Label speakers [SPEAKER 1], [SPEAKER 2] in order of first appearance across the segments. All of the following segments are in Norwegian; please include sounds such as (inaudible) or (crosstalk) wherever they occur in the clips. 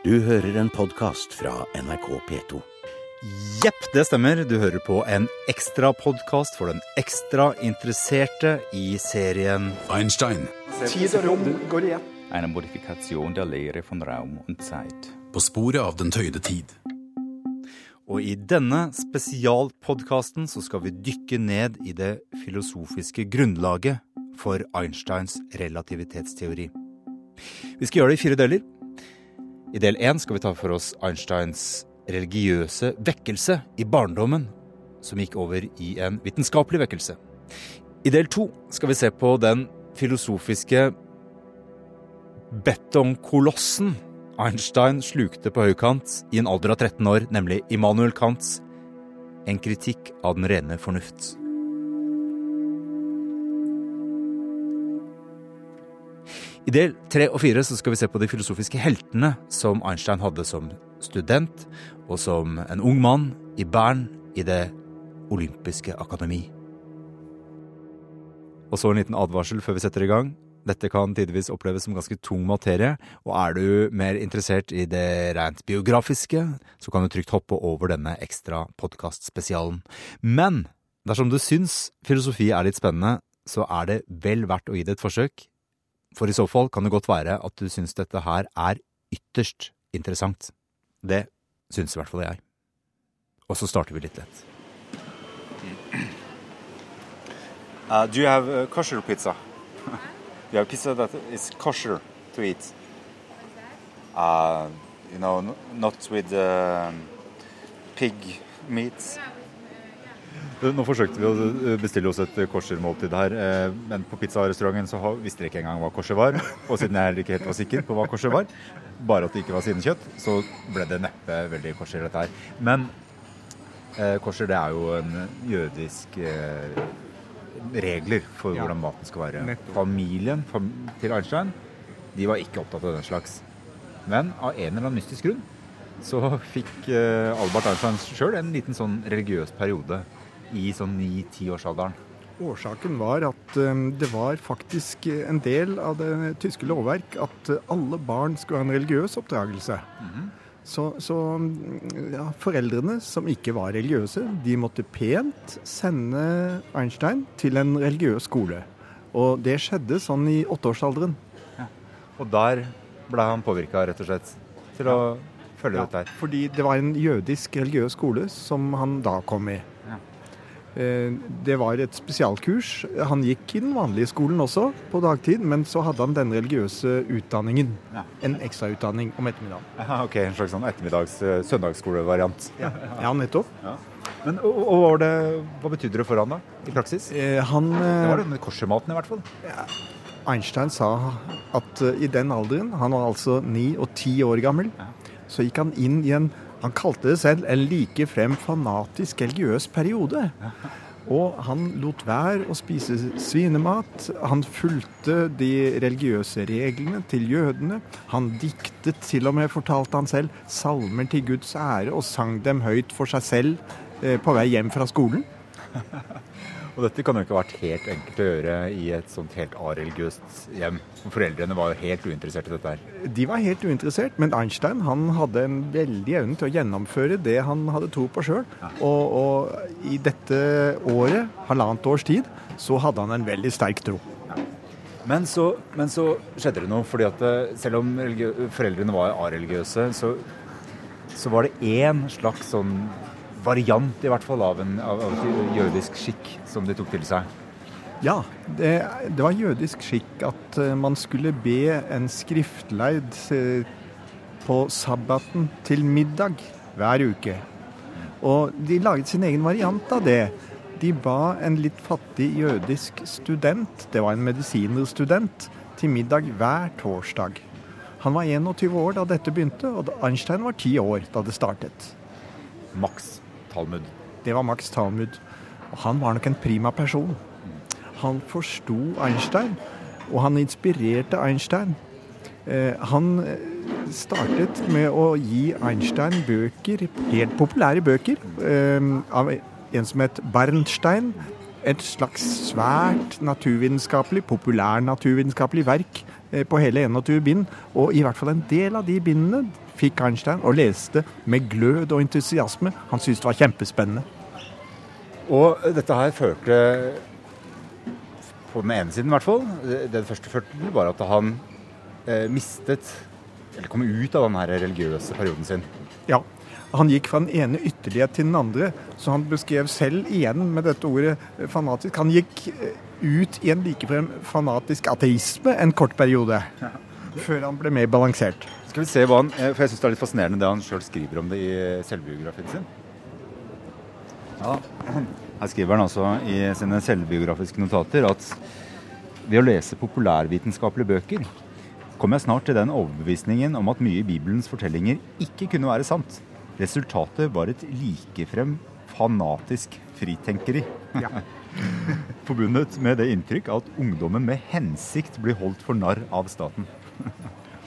[SPEAKER 1] Du hører en podkast fra NRK P2.
[SPEAKER 2] Jepp, det stemmer. Du hører på en ekstrapodkast for den ekstra interesserte i serien
[SPEAKER 3] Einstein
[SPEAKER 4] Tid og rom går igjen.
[SPEAKER 5] En modifikasjon der Lehre von Raum und Zeit.
[SPEAKER 3] på sporet av den tøyde tid.
[SPEAKER 2] Og i denne spesialpodkasten så skal vi dykke ned i det filosofiske grunnlaget for Einsteins relativitetsteori. Vi skal gjøre det i fire deler. I del én skal vi ta for oss Einsteins religiøse vekkelse i barndommen, som gikk over i en vitenskapelig vekkelse. I del to skal vi se på den filosofiske betongkolossen Einstein slukte på høykant i en alder av 13 år, nemlig Immanuel Kants En kritikk av den rene fornuft. I del tre og fire skal vi se på de filosofiske heltene som Einstein hadde som student og som en ung mann i Bern i Det olympiske akademi. Og så en liten advarsel før vi setter i gang. Dette kan tidvis oppleves som ganske tung materie, og er du mer interessert i det rent biografiske, så kan du trygt hoppe over denne ekstra podkastspesialen. Men dersom du syns filosofi er litt spennende, så er det vel verdt å gi det et forsøk. For i så fall kan det godt være at du syns dette her er ytterst interessant. Det syns i hvert fall jeg. Og så starter vi litt lett. Uh, do you have uh, pizza? (laughs) you have pizza kosher to eat. Uh, you know, not with uh, pig meat. Nå forsøkte vi å bestille oss et korsermåltid her, eh, men på pizzarestauranten så visste dere ikke engang hva korset var. Og siden jeg heller ikke helt var sikker på hva korset var, bare at det ikke var sinnekjøtt, så ble det neppe veldig korser, dette her. Men eh, kosher det er jo en jødisk eh, regler for
[SPEAKER 4] Ja.
[SPEAKER 2] hvordan maten skal være. Familien fam til Einstein de var ikke opptatt av den slags. Men av en eller annen mystisk grunn så fikk eh, Albert Einstein sjøl en liten sånn religiøs periode i sånn ni-tiårsalderen.
[SPEAKER 4] Årsaken var at eh, det var faktisk en del av det tyske lovverk at alle barn skulle ha en religiøs oppdragelse. Så, så mm, ja, foreldrene som ikke var religiøse, de måtte pent sende Einstein til en religiøs skole. Og det skjedde sånn i åtteårsalderen.
[SPEAKER 2] Og der ble han påvirka, rett og slett, til å følge dette her.
[SPEAKER 4] Fordi det var en jødisk religiøs skole som han da kom i.
[SPEAKER 2] Ja.
[SPEAKER 4] Eh, Det var et spesialkurs. Han gikk i den vanlige skolen også på dagtid, men så hadde han den religiøse utdanningen.
[SPEAKER 2] Ja.
[SPEAKER 4] En ekstrautdanning om ettermiddagen.
[SPEAKER 2] Aha, (laughs) ok, En slags sånn ettermiddags eh, søndagsskolevariant.
[SPEAKER 4] Ja, nettopp.
[SPEAKER 2] Men og, og det, hva betydde det for han da, i praksis?
[SPEAKER 4] Eh, Han,
[SPEAKER 2] Det
[SPEAKER 4] eh,
[SPEAKER 2] var denne koshermaten i hvert fall.
[SPEAKER 4] Einstein sa at eh, i den alderen, han var altså ni og ti år gammel, så gikk han inn i en Han kalte det selv en likefrem fanatisk religiøs periode. Og han lot være å spise svinemat. Han fulgte de religiøse reglene til jødene. Han diktet til og med, fortalte han selv, salmer til Guds ære og sang dem høyt for seg selv eh, på vei hjem fra skolen.
[SPEAKER 2] Og dette kan jo ikke ha vært helt enkelt å gjøre i et sånt helt areligiøst hjem. Foreldrene var jo helt uinteressert i dette her.
[SPEAKER 4] De var helt uinteressert, men Einstein han hadde en veldig evne til å gjennomføre det han hadde tro på sjøl. Og, og i dette året, halvannet års tid, så hadde han en veldig sterk tro.
[SPEAKER 2] Men så, men så skjedde det noe, fordi at eh, selv om foreldrene var areligiøse, så, så var det én slags sånn variant i hvert fall av en av, av jødisk skikk som de tok til seg.
[SPEAKER 4] Ja, det, det var jødisk skikk at eh, man skulle be en skriftleid eh, på sabbaten til middag hver uke. Og de laget sin egen variant av det. De ba en litt fattig jødisk student, det var en medisinerstudent, til middag hver torsdag. Han var 21 år da dette begynte, og Einstein var 10 år da det startet.
[SPEAKER 2] Max Talmud.
[SPEAKER 4] Det var Max Talmud. Han var nok en prima person. Han forsto Einstein, og han inspirerte Einstein. Eh, han eh, startet med å gi Einstein bøker, helt populære bøker, eh, av en som het Bernstein. Et slags svært naturvitenskapelig, populærnaturvitenskapelig verk eh, på hele 21 bind. Og i hvert fall en del av de bindene fikk Einstein og leste med glød og entusiasme. Han syntes det var kjempespennende.
[SPEAKER 2] Og dette her førte på den ene siden i hvert fall, det det første førte til, var at han eh, mistet Eller kom ut av den her religiøse perioden sin.
[SPEAKER 4] Ja, Han gikk fra den ene ytterlighet til den andre, så han beskrev selv igjen med dette ordet eh, fanatisk. Han gikk eh, ut i en likefrem fanatisk ateisme en kort periode, før han ble mer balansert.
[SPEAKER 2] Skal vi se hva han, eh, for Jeg syns det er litt fascinerende det han sjøl skriver om det i selvbiografien sin. Ja, Her skriver han altså i sine selvbiografiske notater at ved å lese populærvitenskapelige bøker kom jeg snart til den overbevisningen om at mye i Bibelens fortellinger ikke kunne være sant. Resultatet var et likefrem fanatisk fritenkeri. (laughs) Forbundet med det inntrykk at ungdommen med hensikt blir holdt for narr av staten.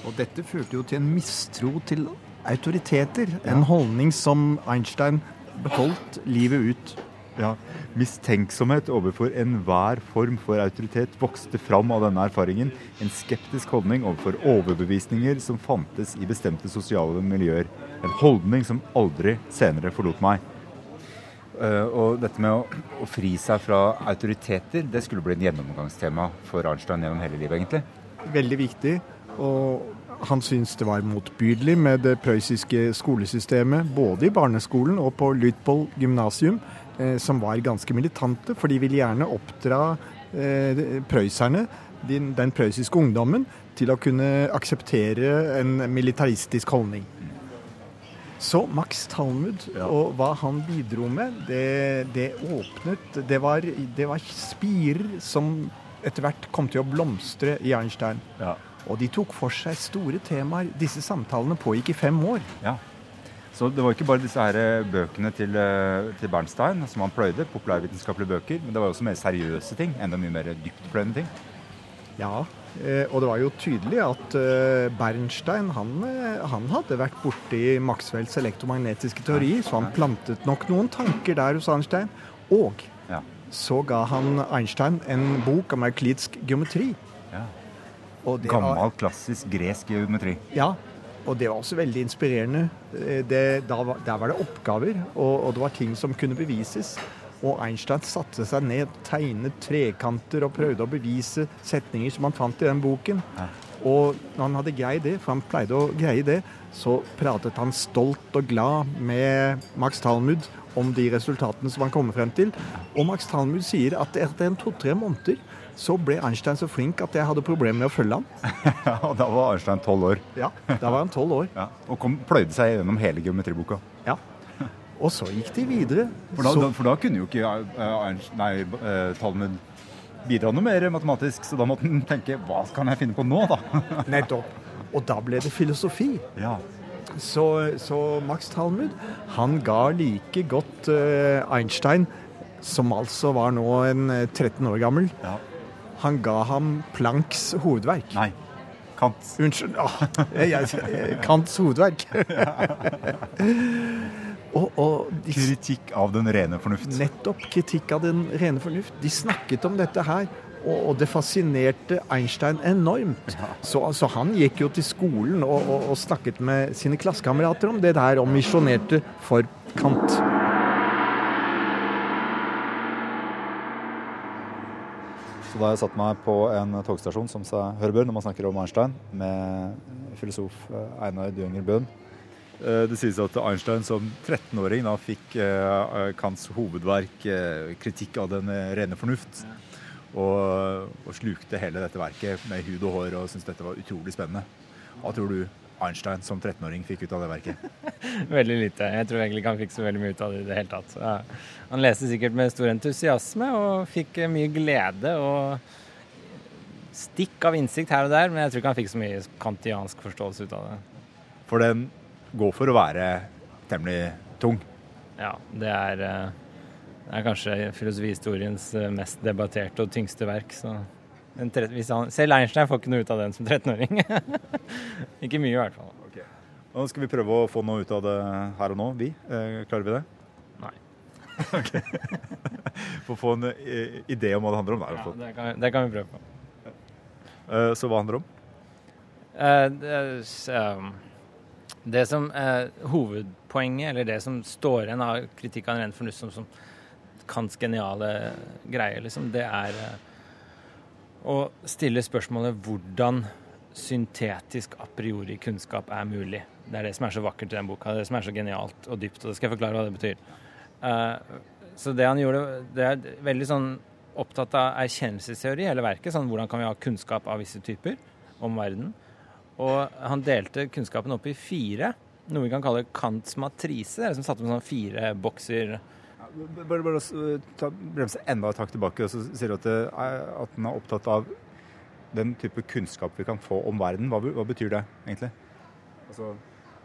[SPEAKER 4] Og dette førte jo til en mistro til autoriteter. En holdning som Einstein beholdt livet ut.
[SPEAKER 2] Ja, Mistenksomhet overfor enhver form for autoritet vokste fram av denne erfaringen. En skeptisk holdning overfor overbevisninger som fantes i bestemte sosiale miljøer. En holdning som aldri senere forlot meg. Uh, og dette med å, å fri seg fra autoriteter, det skulle bli en gjennomgangstema for Arnstein gjennom hele livet, egentlig.
[SPEAKER 4] Veldig viktig. Og han syntes det var motbydelig med det prøyssiske skolesystemet, både i barneskolen og på Lytpold gymnasium, eh, som var ganske militante, for de ville gjerne oppdra eh, prøysserne, den, den prøyssiske ungdommen, til å kunne akseptere en militaristisk holdning. Så Max Talmud og hva han bidro med, det, det åpnet det var, det var spirer som etter hvert kom til å blomstre i Einstein.
[SPEAKER 2] Ja.
[SPEAKER 4] Og de tok for seg store temaer. Disse samtalene pågikk i fem år.
[SPEAKER 2] Ja. Så det var ikke bare disse her eh, bøkene til, eh, til Bernstein som han pløyde, populærvitenskapelige bøker, men det var også mer seriøse ting. Enda mye mer dyptpløyende ting.
[SPEAKER 4] Ja, eh, og det var jo tydelig at Bernstein han, han hadde vært borti Maxwells elektromagnetiske teori, så han plantet nok noen tanker der hos Einstein. Og
[SPEAKER 2] Ja.
[SPEAKER 4] så ga han Einstein en bok om euklidsk geometri.
[SPEAKER 2] Gammel, klassisk gresk geometri.
[SPEAKER 4] Ja, og det var også veldig inspirerende. Eh, Det, da var, der var det oppgaver, og, og det var ting som kunne bevises. Og Einstein satte seg ned, tegnet trekanter og prøvde å bevise setninger som han fant i den boken. Og når han hadde greid det, for han pleide å greie det, så pratet han stolt og glad med Max Talmud om de resultatene som han kom frem til. Og Max Talmud sier at etter en to-tre måneder så ble Einstein så flink at jeg hadde problemer med å følge han. (laughs)
[SPEAKER 2] Ja, og da var Einstein tolv år.
[SPEAKER 4] Ja, Da var han tolv år.
[SPEAKER 2] Ja. Og kom, pløyde seg gjennom hele geometriboka.
[SPEAKER 4] Ja. Og så gikk de videre.
[SPEAKER 2] For da,
[SPEAKER 4] så,
[SPEAKER 2] da, for da kunne jo ikke Einstein, nei, eh, Talmud bidra noe mer matematisk, så da måtte han tenke hva kan jeg finne på nå, da? (laughs)
[SPEAKER 4] nettopp. Og da ble det filosofi.
[SPEAKER 2] ja.
[SPEAKER 4] Så, så Max Talmud han ga like godt eh, Einstein, som altså var nå en eh, 13 år gammel,
[SPEAKER 2] ja.
[SPEAKER 4] Han ga ham Plancks hovedverk.
[SPEAKER 2] Nei. Kant.
[SPEAKER 4] Unnskyld. Ah, jeg, jeg, Kants hovedverk. (laughs) og, og de,
[SPEAKER 2] Kritikk av den rene fornuft.
[SPEAKER 4] nettopp kritikk av den rene fornuft. De snakket om dette her, og, og det fascinerte Einstein enormt. Så, altså, han gikk jo til skolen og, og, og snakket med sine klassekamerater om det der, og misjonerte for Kant.
[SPEAKER 2] Så da jeg satt meg på en togstasjon, som seg hør bør når man snakker om Einstein, med filosof eh, Einar Dønger Bøhn. Eh, Det sies at Einstein som 13-åring da fikk Kants hovedverk eh, 'Kritikk av den rene fornuft'. Og, og slukte hele dette verket med hud og hår og syntes dette var utrolig spennende. Hva tror du Einstein som 13-åring fikk ut av det verket? (laughs)
[SPEAKER 6] Veldig lite. Jeg tror egentlig ikke han fikk så veldig mye ut av det i det hele tatt. Ja. Han leste sikkert med stor entusiasme og fikk eh, mye glede og stikk av innsikt her og der, men jeg tror ikke han fikk så mye kantiansk forståelse ut av det.
[SPEAKER 2] For den går for å være temmelig tung.
[SPEAKER 6] Ja, det er, eh, det er kanskje filosofihistoriens eh, mest debatterte og tyngste verk. Så han, selv Einstein får ikke noe ut av den som 13-åring. (laughs) ikke mye, i hvert fall.
[SPEAKER 2] Nå skal vi prøve å få noe ut av det her og nå, vi. Eh, klarer vi det?
[SPEAKER 6] Nei. (laughs) (laughs)
[SPEAKER 2] For å få en eh, idé om hva det handler om. Der,
[SPEAKER 6] Ja, det, kan, det kan vi prøve på.
[SPEAKER 2] Eh, så hva handler om?
[SPEAKER 6] Eh, det, um, det som eh, Hovedpoenget, eller det som står igjen av kritikk av ren fornuft som, som Kants geniale greie, liksom, det er å stille spørsmålet hvordan syntetisk a priori kunnskap er mulig. Det er det som er så vakkert i den boka, det som er så genialt og dypt. og det skal jeg forklare hva det betyr. Uh, så det han gjorde, det er veldig sånn opptatt av erkjennelsesteori, hele verket. sånn Hvordan kan vi ha kunnskap av visse typer om verden? Og han delte kunnskapen opp i fire, noe vi kan kalle Kants matrise. Det er som satt opp sånn fire bokser.
[SPEAKER 2] Bare, bare ta, bremse enda et hakk tilbake, og så sier du at, er, at den er opptatt av den type kunnskap vi kan få om verden. Hva, hva betyr det egentlig? Altså,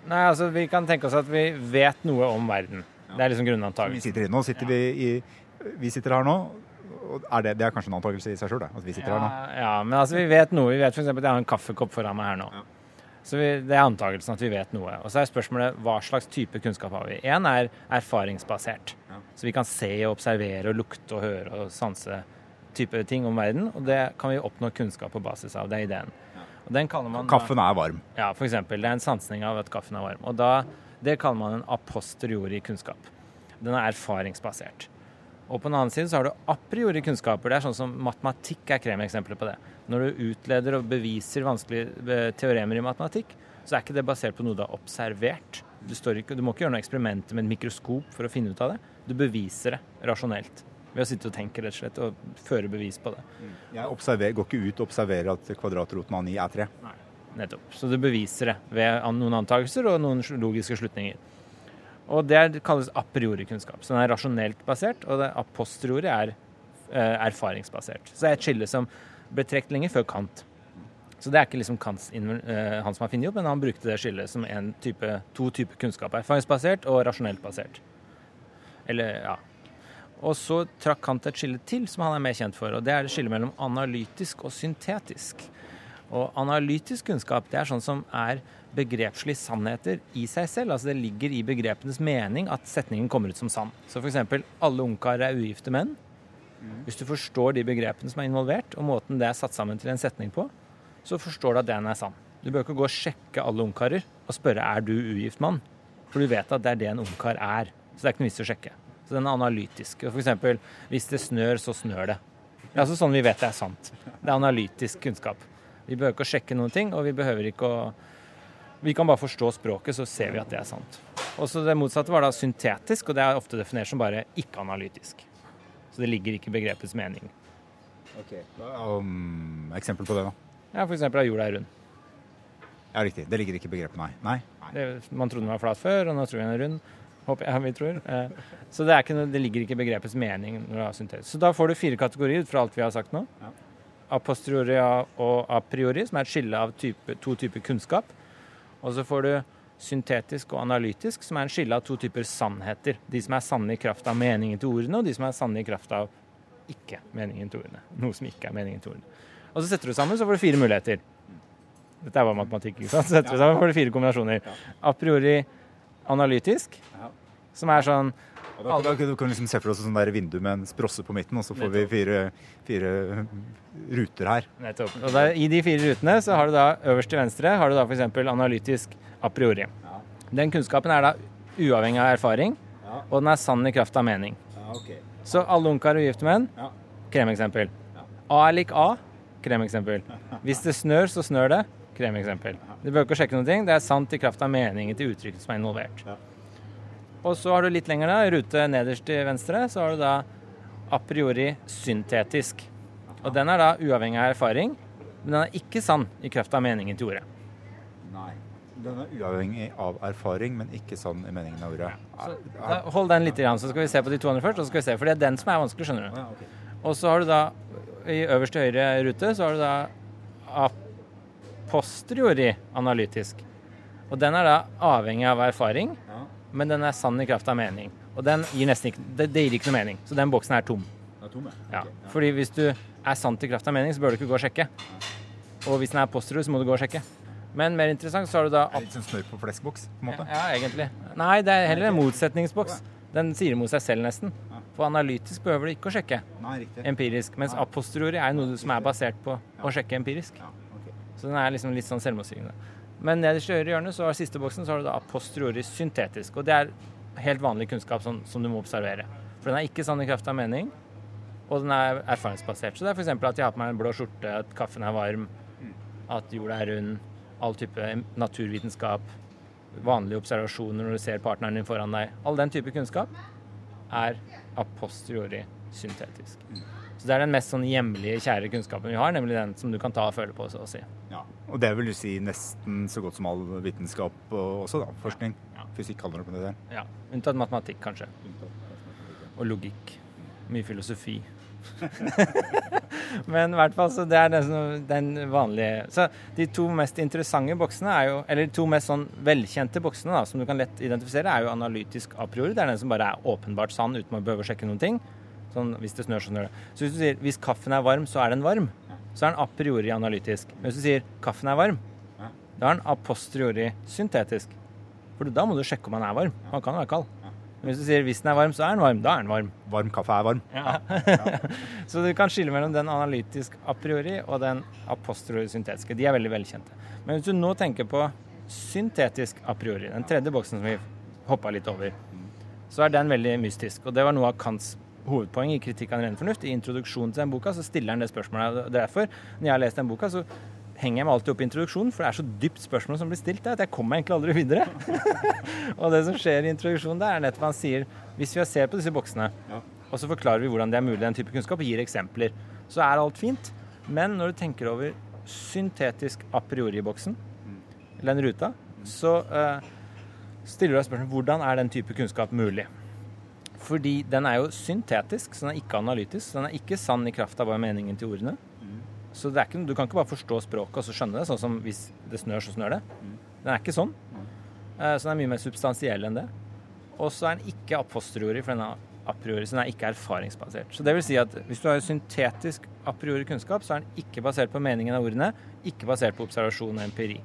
[SPEAKER 6] Nei, altså Vi kan tenke oss at vi vet noe om verden. Det er liksom
[SPEAKER 2] vi sitter inne nå sitter vi, i, vi sitter her nå, er det, det er kanskje en antakelse i seg sjøl, at vi sitter her nå.
[SPEAKER 6] Ja, ja, men altså vi vet noe. Vi vet f.eks. at jeg har en kaffekopp foran meg her nå. Så vi, Det er antakelsen at vi vet noe. Og så er spørsmålet hva slags type kunnskap har vi. Én er erfaringsbasert.
[SPEAKER 2] Ja.
[SPEAKER 6] Så vi kan se og observere og lukte og høre og sanse type ting om verden. Og det kan vi oppnå kunnskap på basis av. Det er ideen. Og den kaller man
[SPEAKER 2] Kaffen er varm.
[SPEAKER 6] Ja, for eksempel. Det er en sansning av at kaffen er varm. Og da, det kaller man en aposteriori kunnskap. Den er erfaringsbasert. Og på den annen side så har du a priori kunnskaper. Det er sånn som matematikk er kremeksempler på det. Når du utleder og beviser vanskelige eh, teoremer i matematikk, så er ikke det basert på noe du har observert. Du, står ikke, du må ikke gjøre noe eksperimenter med et mikroskop for å finne ut av det. Du beviser det rasjonelt. Ved å sitte og tenke rett og slett, og føre bevis på det.
[SPEAKER 2] Jeg går ikke ut og observerer at kvadratroten av 9 er 3.
[SPEAKER 6] Nettopp. Så du beviser det ved noen antakelser og noen logiske slutninger. Og det kalles a priori-kunnskap. Så den er rasjonelt basert, og det a posteriori er eh, erfaringsbasert. Så det er et skille som ble trukket lenge før Kant. Så det er ikke liksom inven- eh, han som har funnet opp, men han brukte det skillet som type, to typer kunnskap. Erfaringsbasert og rasjonelt basert. Eller, ja. Og så trakk Kant et skille til som han er mer kjent for, og det er skillet mellom analytisk og syntetisk. Og analytisk kunnskap det er sånn som er begrepslige sannheter i seg selv. Altså det ligger i begrepenes mening at setningen kommer ut som sann. Så f.eks.: Alle ungkarer er ugifte menn. Hvis du forstår de begrepene som er involvert, og måten det er satt sammen til en setning på, så forstår du at den er sann. Du bør ikke gå og sjekke alle ungkarer og spørre er du ugift mann, for du vet at det er det en ungkar er. Så det er ikke noe vits å sjekke. Så den er analytisk. Og f.eks.: Hvis det snør, så snør det. Det er altså sånn vi vet det er sant. Det er analytisk kunnskap. Vi behøver ikke å sjekke noen ting, og vi behøver ikke å Vi kan bare forstå språket, så ser vi at det er sant. Og så Det motsatte var da syntetisk, og det er ofte definert som bare ikke-analytisk. Så det ligger ikke i begrepets mening.
[SPEAKER 2] Ok, Um, eksempel på det, da.
[SPEAKER 6] Ja, F.eks. at jorda er rund.
[SPEAKER 2] Ja, riktig. Det ligger ikke i begrepet, nei. Nei.
[SPEAKER 6] Det, man trodde den var flat før, og nå tror vi den er rund. Håper jeg vi tror. Eh, Så det, er noe, det ligger ikke i begrepets mening. når du har syntetisk. Så da får du fire kategorier ut fra alt vi har sagt nå.
[SPEAKER 2] Ja.
[SPEAKER 6] A posteriori og a priori, som er et skille av type, to typer kunnskap. Og så får du syntetisk og analytisk, som er en skille av to typer sannheter. De som er sanne i kraft av meningen til ordene, og de som er sanne i kraft av ikke meningen til ordene. Noe som ikke er meningen til ordene. Og så setter du sammen, så får du fire muligheter. Dette bare matematikk, ikke sant? Så setter du sammen, får du fire kombinasjoner. A priori analytisk, som er sånn
[SPEAKER 2] da, da, da kan liksom se for oss et vindu med en sprosse på midten, og så får vi fire, fire ruter her.
[SPEAKER 6] Nettopp. Og der, I de fire rutene så har du da øverst til venstre har du da f.eks. analytisk a priori. Den kunnskapen er da uavhengig av erfaring,
[SPEAKER 2] Ja.
[SPEAKER 6] og den er sann i kraft av mening.
[SPEAKER 2] Ja, okay.
[SPEAKER 6] Så alle ungkar og gifte menn
[SPEAKER 2] Ja.
[SPEAKER 6] kremeksempel. A er lik A kremeksempel. Hvis det snør, så snør det kremeksempel. Du bør ikke sjekke noen ting. Det er sant i kraft av meningen til uttrykket som er involvert.
[SPEAKER 2] Ja.
[SPEAKER 6] Og så har du litt lenger da, i rute nederst til venstre, så har du da a priori syntetisk. Og den er da uavhengig av erfaring, men den er ikke sann i kraft av meningen til ordet.
[SPEAKER 2] Nei. Den er uavhengig av erfaring, men ikke sann i meningen av ordet.
[SPEAKER 6] Så hold den litt, så skal vi se på de to andre først. og så skal vi se, For det er den som er vanskelig, skjønner du.
[SPEAKER 2] Ja.
[SPEAKER 6] Og så har du da i øverste høyre rute så har du da a posteriori analytisk. Og den er da avhengig av erfaring,
[SPEAKER 2] Ja.
[SPEAKER 6] Men den er sann i kraft av mening. Og den gir nesten ikke Det, det gir ikke noe mening. Så den boksen er tom.
[SPEAKER 2] Er tom,
[SPEAKER 6] Ja. Fordi hvis du er sant i kraft av mening, så bør du ikke gå og sjekke. Og hvis den er posterior, så må du gå og sjekke. Men mer interessant så har du da
[SPEAKER 2] er litt som smør på fleskboks, på en måte.
[SPEAKER 6] ja, egentlig. Nei, det er heller en motsetningsboks. Den sier mot seg selv, nesten. For analytisk behøver du ikke å sjekke
[SPEAKER 2] Nei,
[SPEAKER 6] empirisk, mens a er noe som er basert på å sjekke empirisk. Så den er liksom litt sånn selvmotsigende. Men nederst i høyre hjørne, så har siste boksen, så har du da a syntetisk. Og det er helt vanlig kunnskap som, som du må observere. For den er ikke sann i kraft av mening, og den er erfaringsbasert. Så det er f.eks. at jeg har på meg en blå skjorte, at kaffen er varm, at jorda er rund, all type naturvitenskap, vanlige observasjoner når du ser partneren din foran deg. All den type kunnskap er apostriori syntetisk. Så det er den mest sånn hjemlige, kjære kunnskapen vi har, nemlig den som du kan ta og føle på, så å si.
[SPEAKER 2] Ja. Og det vil du si nesten så godt som all vitenskap og også, da. Forskning.
[SPEAKER 6] Ja.
[SPEAKER 2] Fysikk kaller det på det der.
[SPEAKER 6] Ja, Unntatt matematikk, kanskje. Og logikk. Mye filosofi. (laughs) Men i hvert fall så det er den, den vanlige Så de to mest interessante boksene er jo Eller de to mest sånn velkjente boksene da, som du kan lett identifisere, er jo analytisk a priori. Det er den som bare er åpenbart sann uten å behøve å sjekke noen ting. Sånn hvis det snør, så snør det. Så hvis du sier hvis kaffen er varm, så er den varm, så er den a priori analytisk. Men hvis du sier kaffen er varm, da er den a posteriori syntetisk. For da må du sjekke om den er varm. Han kan være kald. Men hvis du sier hvis den er varm, så er den varm. Da er den varm.
[SPEAKER 2] Varm kaffe er varm. (laughs)
[SPEAKER 6] Så du kan skille mellom den analytisk a priori og den a posteriori syntetiske. De er veldig velkjente. Men hvis du nå tenker på syntetisk a priori, den tredje boksen som vi hoppa litt over, så er den veldig mystisk. Og det var noe av Kants hovedpoeng i kritikk av ren fornuft. I introduksjonen til den boka så stiller han det spørsmålet. Derfor, når jeg har lest den boka, så henger jeg meg alltid opp i introduksjonen, for det er så dypt spørsmål som blir stilt der, at jeg kommer egentlig aldri videre. (laughs) og det som skjer i introduksjonen der, er nettopp han sier hvis vi ser på disse boksene, og så forklarer vi hvordan det er mulig den type kunnskap, og gir eksempler, så er alt fint. Men når du tenker over syntetisk a priori-boksen, eller den ruta, så uh, stiller du deg spørsmålet hvordan er den type kunnskap mulig? Fordi den er jo syntetisk, så den er ikke analytisk. Så den er ikke sann i kraft av er meningen til ordene. Så det er ikke, du kan ikke bare forstå språket og så skjønne det, sånn som hvis det snør, så snør det. Den er ikke sånn. Mm. Så den er mye mer substansiell enn det. Og så er den ikke a for den er a priori, så den er ikke erfaringsbasert. Så det vil si at hvis du har syntetisk a priori kunnskap, så er den ikke basert på meningen av ordene, ikke basert på observasjon og empiri.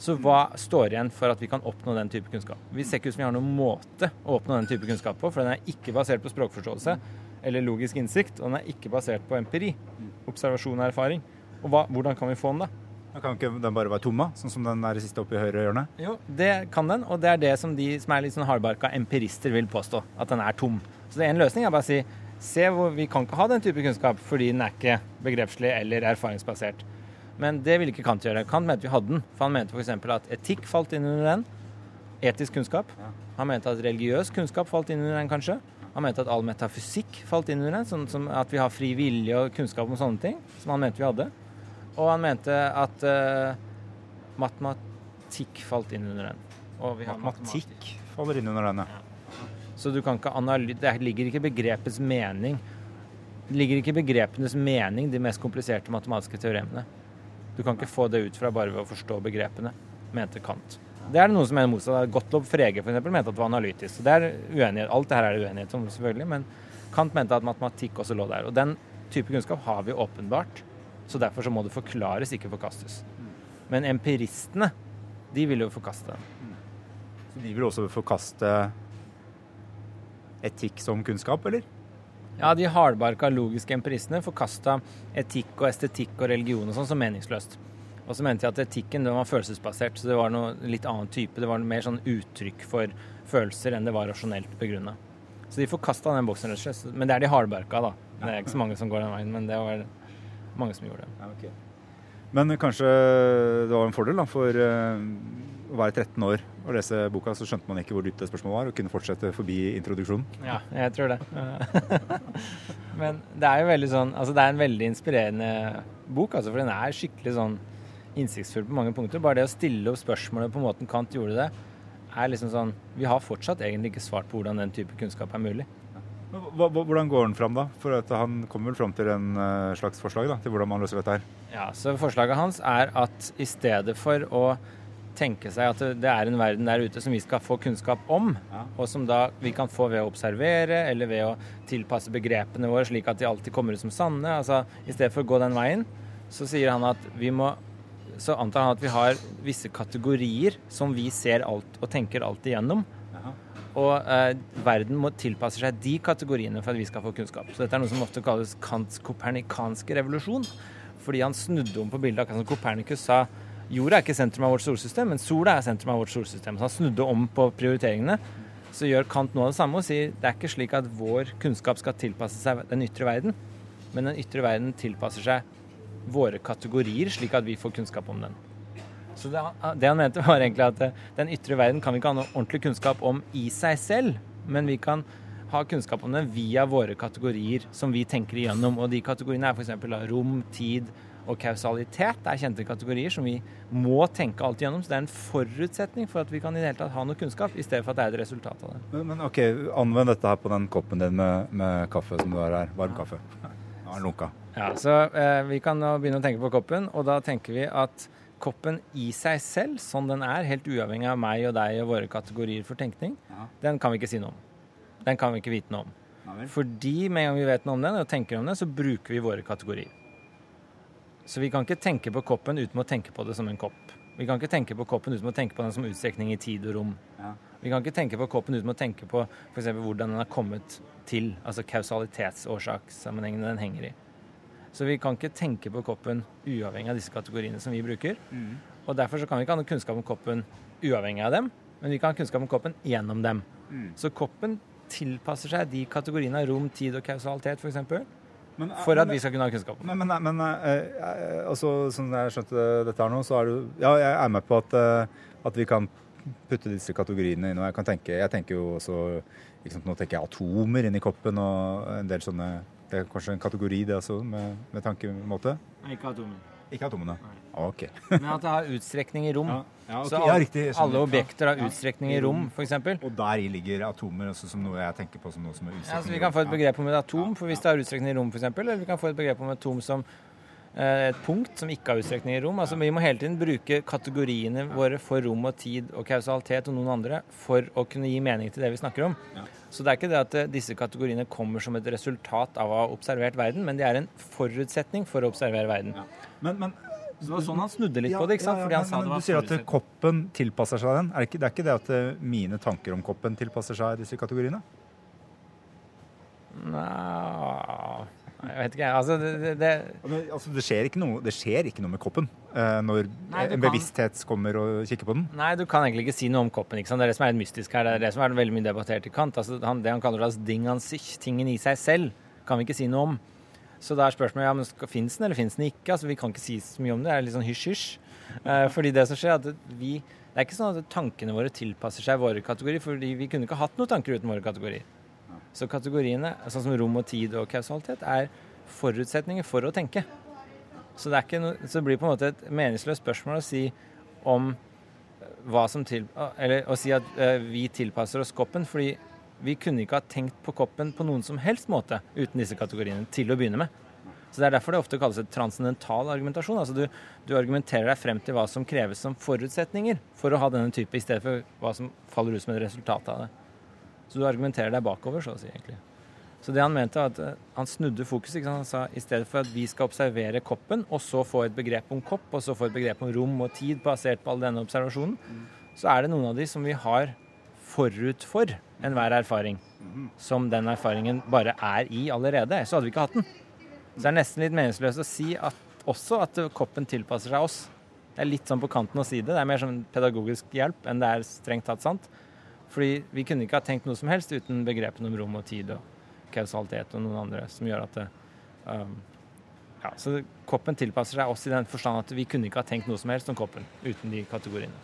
[SPEAKER 6] Så hva står igjen for at vi kan oppnå den type kunnskap? Vi ser ikke ut som vi har noen måte å oppnå den type kunnskap på, for den er ikke basert på språkforståelse eller logisk innsikt, og den er ikke basert på empiri, observasjon og erfaring. Og hva, hvordan kan vi få den, da?
[SPEAKER 2] Da kan ikke den bare være tomma. Sånn som den er i siste oppe i høyre hjørne?
[SPEAKER 6] Jo, det kan den, og det er det som de som er litt sånn hardbarka empirister vil påstå, at den er tom. Så det er en løsning er bare å si se hvor vi kan ikke ha den type kunnskap fordi den er ikke begrepslig eller erfaringsbasert. Men det ville ikke Kant gjøre. Kant mente vi hadde den, for han mente f.eks. at etikk falt inn under den. Etisk kunnskap. Han mente at religiøs kunnskap falt inn under den, kanskje. Han mente at all metafysikk falt inn under den, sånn som at vi har fri vilje og kunnskap om sånne ting, som han mente vi hadde. Og han mente at uh, matematikk falt inn under den. Og vi har
[SPEAKER 2] Matematikk faller inn under den, ja.
[SPEAKER 6] Så du kan ikke analy det ligger ikke begrepets mening. Det ligger ikke begrepenes mening, de mest kompliserte matematiske teoremene. Du kan ikke få det ut fra bare ved å forstå begrepene, mente Kant. Det er det noen som mener motsatt. Gottlob Frege for eksempel, mente at det var analytisk. Så det er uenighet. Alt det her er det uenighet om, selvfølgelig, men Kant mente at matematikk også lå der. Og den type kunnskap har vi åpenbart, så derfor så må det forklares, ikke forkastes. Men empiristene, de vil jo forkaste den.
[SPEAKER 2] Så de vil også forkaste etikk som kunnskap, eller?
[SPEAKER 6] Ja, de hardbarka logiske empiristene forkasta etikk og estetikk og religion og sånn som meningsløst. Og så mente de at etikken var følelsesbasert, så det var noe litt annen type. Det var mer sånn uttrykk for følelser enn det var rasjonelt begrunna. Så de forkasta den boksen, rett og slett. Men det er de hardbarka, da. Det er ikke så mange som går den veien, men det var mange som gjorde det.
[SPEAKER 2] Men kanskje det var en fordel da, for eh, å være 13 år og lese boka, så skjønte man ikke hvor dypt det spørsmålet var, og kunne fortsette forbi introduksjonen.
[SPEAKER 6] Ja, jeg tror det. (laughs) Men det er jo veldig sånn Altså, det er en veldig inspirerende bok, altså, for den er skikkelig sånn innsiktsfull på mange punkter. Bare det å stille opp spørsmålet på måten Kant gjorde det, er liksom sånn Vi har fortsatt egentlig ikke svart på hvordan den type kunnskap er mulig.
[SPEAKER 2] Hvordan går han fram da? For at han kommer vel fram til en eh, slags forslag da, til hvordan man løser dette her.
[SPEAKER 6] Ja, så Forslaget hans er at i stedet for å tenke seg at det- er en verden der ute som vi skal få kunnskap om,
[SPEAKER 2] Ja.
[SPEAKER 6] og som da vi kan få ved å observere eller ved å tilpasse begrepene våre slik at de alltid kommer ut som sanne. altså I stedet for å gå den veien, så sier han at vi må så antar han at vi har visse kategorier som vi ser alt og tenker alt igjennom. Og eh, verden må tilpasse seg de kategoriene for at vi skal få kunnskap. Så dette er noe som ofte kalles Kants kopernikanske revolusjon. fordi han snudde om på bildet, akkurat som Kopernikus sa jorda er ikke sentrum av vårt solsystem, men sola er sentrum av vårt solsystem. Så han snudde om på prioriteringene. Så gjør Kant noe av det samme og sier det er ikke slik at vår kunnskap skal tilpasse seg den ytre verden, men den ytre verden tilpasser seg våre kategorier, slik at vi får kunnskap om den. Så det, han mente, var egentlig at eh, den ytre verden kan vi ikke ha noe ordentlig kunnskap om i seg selv, men vi kan ha kunnskap om den via våre kategorier som vi tenker igjennom. Og de kategoriene er f.eks. rom, tid og kausalitet. Er kjente kategorier som vi må tenke alt igjennom. Så det er en forutsetning for at vi kan i det hele tatt ha noe kunnskap, i stedet for at det er et resultat av det.
[SPEAKER 2] Men, men ok, anvend dette her på den koppen din med, med kaffe som du har her. Varm kaffe. Ja, lunka.
[SPEAKER 6] Ja, så eh, Vi kan nå begynne å tenke på koppen, og da tenker vi at koppen i seg selv, sånn den er, helt uavhengig av meg og deg og våre kategorier for tenkning,
[SPEAKER 2] Ja.
[SPEAKER 6] den kan vi ikke si noe om. Den kan vi ikke vite noe om.
[SPEAKER 2] Ja.
[SPEAKER 6] Fordi med en gang vi vet noe om den og tenker om den, så bruker vi våre kategorier. Så vi kan ikke tenke på koppen uten å tenke på det som en kopp. Vi kan ikke tenke på koppen uten å tenke på den som utstrekning i tid og rom.
[SPEAKER 2] Ja.
[SPEAKER 6] Vi kan ikke tenke på koppen uten å tenke på f.eks. hvordan den har kommet til, altså kausalitetsårsakssammenhengene den henger i. Så vi kan ikke tenke på koppen uavhengig av disse kategoriene som vi bruker. Og derfor så kan vi ikke ha noe kunnskap om koppen uavhengig av dem, men vi kan ha kunnskap om koppen gjennom dem. Så koppen tilpasser seg de kategoriene av rom, tid og kausalitet f.eks.
[SPEAKER 2] Men,
[SPEAKER 6] for at vi skal kunne ha kunnskap.
[SPEAKER 2] Men, men, men eh, eh, altså, som jeg skjønte dette her nå, så er du Ja, jeg er med på at, eh, at vi kan putte disse kategoriene inn. Og jeg kan tenke Jeg tenker jo også sant, Nå tenker jeg atomer inni koppen og en del sånne Det er kanskje en kategori, det også, med, med tankemåte?
[SPEAKER 6] Ikke atomer.
[SPEAKER 2] Ikke atomene? OK.
[SPEAKER 6] Men at det har utstrekning i rom.
[SPEAKER 2] Ja, ok.
[SPEAKER 6] Så
[SPEAKER 2] Ja, riktig,
[SPEAKER 6] alle objekter har
[SPEAKER 2] Ja.
[SPEAKER 6] utstrekning i rom, f.eks.
[SPEAKER 2] Og der ligger atomer også som noe jeg tenker på som noe som er utstrekning i
[SPEAKER 6] Ja, så vi kan få et begrep om et atom for hvis det har utstrekning i rom, f.eks. Eller vi kan få et begrep om et atom som et punkt som ikke har utstrekning i rom. Altså, Vi må hele tiden bruke kategoriene våre for rom og tid og kausalitet og noen andre for å kunne gi mening til det vi snakker om.
[SPEAKER 2] Ja.
[SPEAKER 6] Så det er ikke det at eh, disse kategoriene kommer som et resultat av å ha observert verden, men de er en forutsetning for å observere verden.
[SPEAKER 2] Men, men
[SPEAKER 6] Så det var sånn han snudde litt på det, ikke sant? Fordi han
[SPEAKER 2] men,
[SPEAKER 6] sa det var
[SPEAKER 2] du sier at koppen tilpasser seg den. Er det, ikke, det er ikke det at eh, mine tanker om koppen tilpasser seg disse kategoriene?
[SPEAKER 6] Nei, jeg vet ikke. Altså, det, det, det
[SPEAKER 2] altså, det, skjer ikke noe, det skjer ikke noe med koppen uh, når
[SPEAKER 6] Nei, en
[SPEAKER 2] en
[SPEAKER 6] kan-
[SPEAKER 2] bevissthet kommer og kikker på den.
[SPEAKER 6] Nei, du kan egentlig ikke si noe om koppen. Det er det som er mystisk her. Det er det som er veldig mye debattert i Kant. Altså, han, det han kaller das Ding an sich, tingen i seg selv, kan vi ikke si noe om. Så da er spørsmålet ja, men fins den eller finnes den ikke. Altså, Vi kan ikke si så mye om det. Det er litt sånn hysj-hysj. Uh, fordi det som skjer, er at vi Det er ikke sånn at tankene våre tilpasser seg våre kategorier, fordi vi kunne ikke hatt noen tanker uten våre kategorier. Så kategoriene, sånn som rom og tid og kausalitet, er forutsetninger for å tenke. Så det, noe, så det blir på en måte et meningsløst spørsmål å si om hva som til, eller å si at eh, vi tilpasser oss koppen, fordi vi kunne ikke ha tenkt på koppen på noen som helst måte uten disse kategoriene til å begynne med. Så Det er derfor det ofte kalles et transcendental argumentasjon. Altså du, du argumenterer deg frem til hva som kreves som forutsetninger for å ha denne type, i stedet for hva som faller ut som et resultat av det. Så du argumenterer deg bakover, så å si, egentlig. Så det han mente, var at eh, han snudde fokus. Ikke sant? Han sa i stedet for at vi skal observere koppen, og så få et begrep om kopp, og så få et begrep om rom og tid basert på all denne observasjonen, så er det noen av de som vi har forut for enhver erfaring. Som den erfaringen bare er i allerede. Så hadde vi ikke hatt den. Så det er nesten litt meningsløst å si at, også at koppen tilpasser seg oss. Det er litt sånn på kanten å si det. Det er mer som pedagogisk hjelp enn det er strengt tatt sant. Fordi vi kunne ikke ha tenkt noe som helst uten begrepene om rom og tid og kausalitet og noen andre som gjør at det, um, ja, Så koppen tilpasser seg oss i den forstand at vi kunne ikke ha tenkt noe som helst om koppen uten de kategoriene.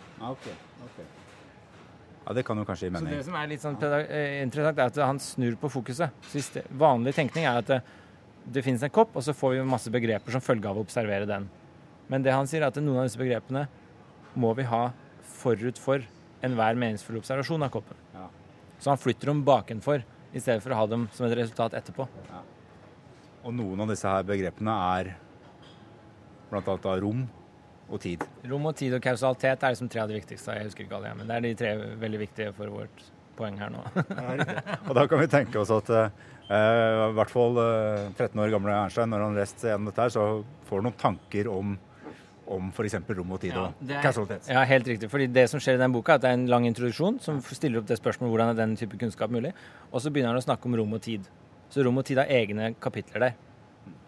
[SPEAKER 2] Ja, Det kan jo kanskje gi
[SPEAKER 6] Så det som er litt sånn pedag- eh, interessant, er at han snur på fokuset. Så vanlig tenkning er at det, det finnes en kopp, og så får vi masse begreper som følge av å observere den. Men det han sier, er at noen av disse begrepene må vi ha forut for enhver meningsfull observasjon av koppen.
[SPEAKER 2] Ja.
[SPEAKER 6] Så han flytter dem bakenfor, i stedet for å ha dem som et resultat etterpå.
[SPEAKER 2] Og noen av disse her begrepene er annet rom og tid.
[SPEAKER 6] Rom og tid og kausalitet er liksom tre av de viktigste. Jeg husker ikke alle, men det er de tre veldig viktige for vårt poeng her nå. (laughs)
[SPEAKER 2] Og da kan vi tenke oss at eh, i hvert fall eh, 13 år gamle Ernstein, når han lest gjennom dette her, så får han noen tanker om, om f.eks. rom og tid
[SPEAKER 6] Ja,
[SPEAKER 2] og
[SPEAKER 6] er-
[SPEAKER 2] kausalitet.
[SPEAKER 6] Ja, helt riktig. Fordi det som skjer i den boka, er at det er en lang introduksjon som stiller opp det spørsmålet hvordan er den type kunnskap mulig. Og så begynner han å snakke om rom og tid. Så rom og tid har egne kapitler der.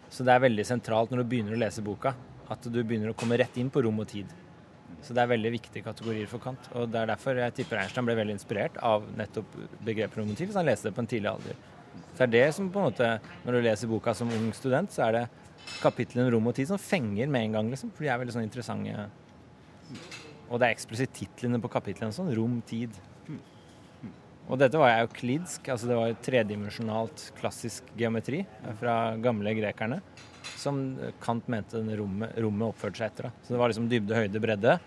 [SPEAKER 6] Så det er veldig sentralt når du begynner å lese boka, at du begynner å komme rett inn på rom og tid. Så det er veldig viktige kategorier for Kant. Og det er derfor jeg tipper Einstein ble veldig inspirert av nettopp begrepet rom og tid, hvis han leste det på en tidlig alder. Så det er det som på en måte, når du leser boka som ung student, så er det kapitlene om rom og tid som fenger med en gang, liksom. For de er veldig sånn interessante. Og det er eksplisitt titlene på kapitlene sånn. Rom, tid. Og dette var jo klidsk, altså det var tredimensjonalt klassisk geometri fra gamle grekerne. Som Kant mente den rommet, rommet oppførte seg etter. Da. Så det var liksom dybde, høyde, bredde.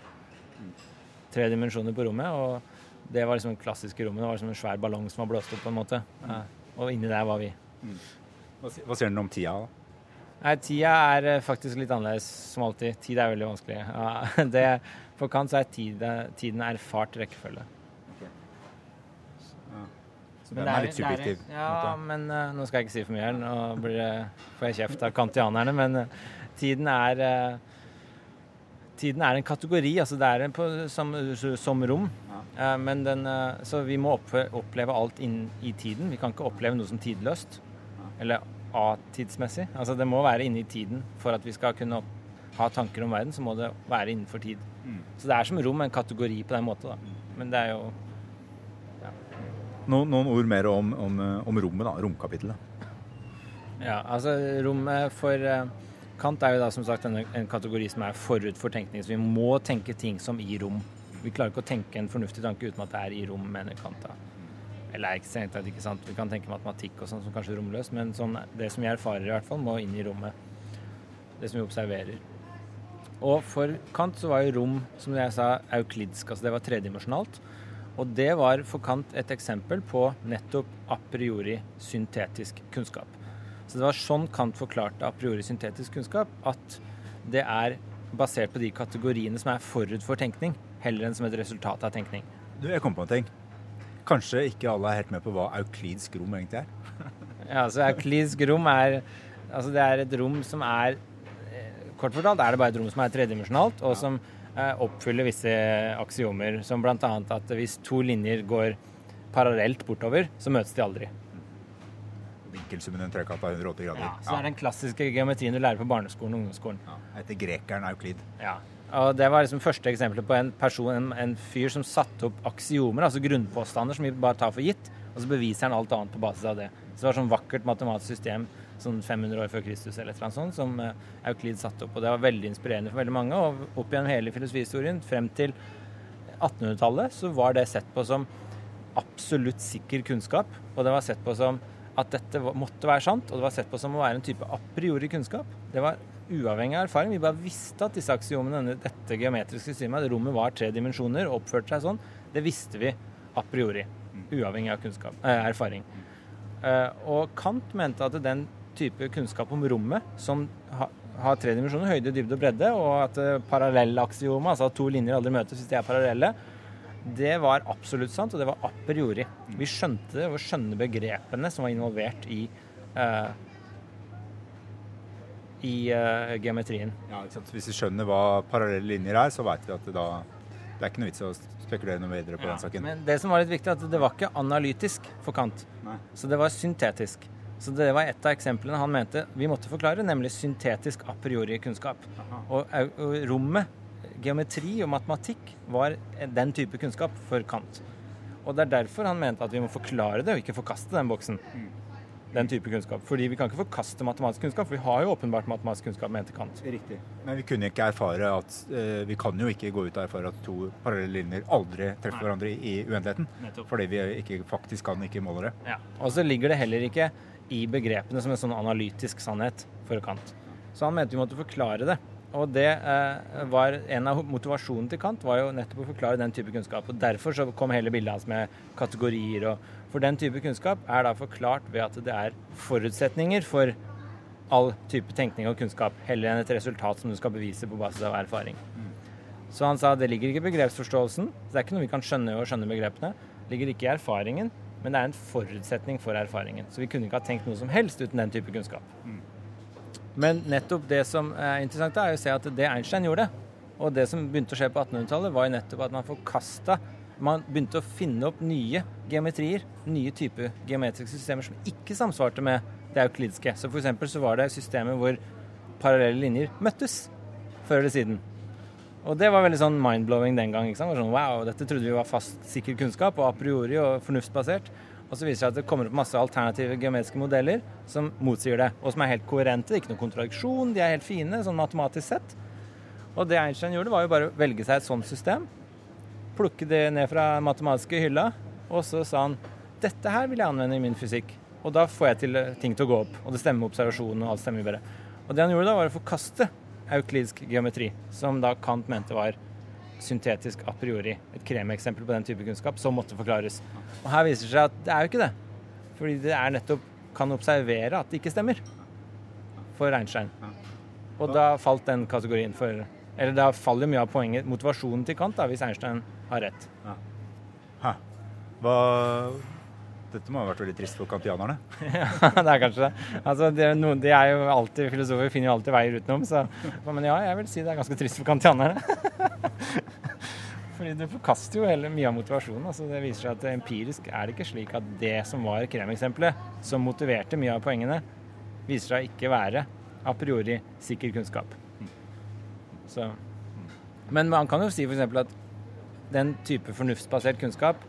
[SPEAKER 6] Tre dimensjoner på rommet. Og det var liksom det klassiske rommet. Det var liksom en svær ballong som var blåst opp, på en måte. Ja. Og inni der var vi.
[SPEAKER 2] Hva, hva sier den om tida, da?
[SPEAKER 6] Nei, tida er eh, faktisk litt annerledes, som alltid. Tid er veldig vanskelig. Ja, (laughs) det, for Kant så er tiden, tiden erfart rekkefølge.
[SPEAKER 2] Så
[SPEAKER 6] Men
[SPEAKER 2] den er
[SPEAKER 6] er-
[SPEAKER 2] litt subjektiv.
[SPEAKER 6] er- Ja, men uh, nå skal jeg ikke si for mye her. Nå blir får jeg kjeft av kantianerne. Men uh, tiden er uh, Tiden er en kategori. altså Det er en på, som, som rom. Eh, men den, eh, så vi må oppleve alt inn i tiden. Vi kan ikke oppleve noe som tidløst. Eller atidsmessig. Altså Det må være inne i tiden for at vi skal kunne ha tanker om verden. Så må det være innenfor tid. Så det er som rom, en kategori på den måten. da. Men det er jo
[SPEAKER 2] Noen, noen ord mer om, om, om rommet, da. Romkapitlet.
[SPEAKER 6] Ja, altså rommet for eh, Kant er jo da som sagt en, en kategori som er forut for tenkning. Så vi må tenke ting som i rom. Vi klarer ikke å tenke en fornuftig tanke uten at det er i rom, mener Kant. da. Eller er ikke strengt ikke sant. Vi kan tenke matematikk og sånn som kanskje romløst, men sånn, det som vi erfarer i hvert fall, må inn i rommet. Det som vi observerer. Og for Kant så var jo rom, som jeg sa, euklidsk. Altså det var tredimensjonalt. Og det var for Kant et eksempel på nettopp a priori syntetisk kunnskap. Så det var sånn Kant forklarte a priori syntetisk kunnskap, at det er basert på de kategoriene som er forut for tenkning, heller enn som et resultat av tenkning.
[SPEAKER 2] Du, jeg kom på en ting. Kanskje ikke alle er helt med på hva euklidsk rom egentlig er? (laughs)
[SPEAKER 6] Ja, altså Euklidsk rom er Altså det er et rom som er eh, Kort fortalt er det bare et rom som er tredimensjonalt, og som eh, oppfyller visse aksiomer, som bl.a. at hvis to linjer går parallelt bortover, så møtes de aldri.
[SPEAKER 2] Vinkelsummen i en trekant av 180 grader.
[SPEAKER 6] Ja, Så det er den klassiske geometrien du lærer på barneskolen og ungdomsskolen.
[SPEAKER 2] Ja. Etter grekeren Euklid.
[SPEAKER 6] Ja. Og det var liksom første eksempelet på en person, en, en fyr som satte opp aksiomer, altså grunnpåstander som vi bare tar for gitt, og så beviser han alt annet på basis av det. Så det var sånn vakkert matematisk system sånn 500 år før Kristus eller et eller annet sånt, som eh, Euklid satte opp. Og det var veldig inspirerende for veldig mange. Og opp gjennom hele filosofihistorien frem til 1800-tallet så var det sett på som absolutt sikker kunnskap. Og det var sett på som at dette måtte være sant, og det var sett på som å være en type a priori kunnskap. Det var uavhengig av erfaring. Vi bare visste at disse aksiomene, dette geometriske systemet, rommet var tre dimensjoner oppførte seg sånn, det visste vi a priori. Uavhengig av kunnskap, eh, erfaring. Eh, og Kant mente at den type kunnskap om rommet, som ha, har tre dimensjoner, høyde, dybde og bredde, og at eh, parallellaksiomet, altså at to linjer aldri møtes hvis de er parallelle, det var absolutt sant, og det var a priori. Vi skjønte det, og skjønne begrepene som var involvert i eh, i uh, geometrien.
[SPEAKER 2] Ja? Hvis vi skjønner hva parallelle linjer er, så vet vi at det da det er ikke noe vits å spekulere noe videre på den saken.
[SPEAKER 6] Men det som var litt viktig, at det var ikke analytisk for Kant.
[SPEAKER 2] Nei.
[SPEAKER 6] Så det var syntetisk. Så det var et av eksemplene han mente vi måtte forklare, nemlig syntetisk a priori kunnskap. Og, og rommet, geometri og matematikk, var den type kunnskap for Kant. Og det er derfor han mente at vi må forklare det, og ikke forkaste den boksen. Den type kunnskap. Fordi vi kan ikke forkaste matematisk kunnskap, for vi har jo åpenbart matematisk kunnskap, mente Kant.
[SPEAKER 2] Riktig. Men vi kunne ikke erfare at uh, Vi kan jo ikke gå ut og erfare at to parallelle linjer aldri treffer hverandre i, i uendeligheten.
[SPEAKER 6] Nettopp.
[SPEAKER 2] Fordi vi ikke, faktisk kan ikke måle det.
[SPEAKER 6] Ja. Og så ligger det heller ikke i begrepene som en sånn analytisk sannhet for Kant. Så han mente vi måtte forklare det. Og det eh, var en av motivasjonene til Kant var jo nettopp å forklare den type kunnskap. Og derfor så kom hele bildet hans med kategorier og For den type kunnskap er da forklart ved at det er forutsetninger for all type tenkning og kunnskap, heller enn et resultat som du skal bevise på basis av erfaring. Så han sa det ligger ikke i begrepsforståelsen. Det er ikke noe vi kan skjønne å skjønne begrepene. Det ligger ikke i erfaringen, men det er en forutsetning for erfaringen. Så vi kunne ikke ha tenkt noe som helst uten den type kunnskap. Men nettopp det som er interessant, er å se at det Einstein gjorde, og det som begynte å skje på 1800-tallet, var jo nettopp at man forkasta Man begynte å finne opp nye geometrier, nye typer geometriske systemer som ikke samsvarte med det euklidiske. Så eksempel så var det systemet hvor parallelle linjer møttes før eller siden. Og det var veldig sånn mind-blowing den gang. ikke sant? Det var Sånn, wow, dette trodde vi var fast, sikker kunnskap og a priori og fornuftsbasert. Og så viser det seg at det kommer opp masse alternative geometriske modeller som motsier det, og som er helt koherente. Det er ikke noen kontradiksjon, de er helt fine sånn matematisk sett. Og det Einstein gjorde, var jo bare å velge seg et sånt system, plukke det ned fra matematiske hylla, og så sa han dette her vil jeg anvende i min fysikk. Og da får jeg til eh, ting til å gå opp, og det stemmer med observasjonen, og alt stemmer bedre. Og det han gjorde da, var å forkaste euklidisk geometri, som da Kant mente var syntetisk a priori. Et kremeksempel på den type kunnskap som måtte forklares. Og her viser det seg at det er jo ikke det. Fordi det er nettopp kan observere at det ikke stemmer for Einstein. Og da falt den kategorien for Eller da faller mye av poenget, motivasjonen til Kant, da, hvis Einstein har rett.
[SPEAKER 2] Hæ. Hva Dette må ha vært veldig trist for kantianerne. (laughs)
[SPEAKER 6] Ja, det er kanskje det. Altså, det er noen, de er jo alltid filosofer, finner jo alltid veier utenom. Så, men ja, jeg vil si det er ganske trist for kantianerne. (laughs) Fordi du forkaster jo hele mye av motivasjonen. Altså, det viser seg at empirisk er det ikke slik at det som var kremeksempelet, som motiverte mye av poengene, viser seg ikke være a priori sikker kunnskap. Så. Men man kan jo si f.eks. at den type fornuftsbasert kunnskap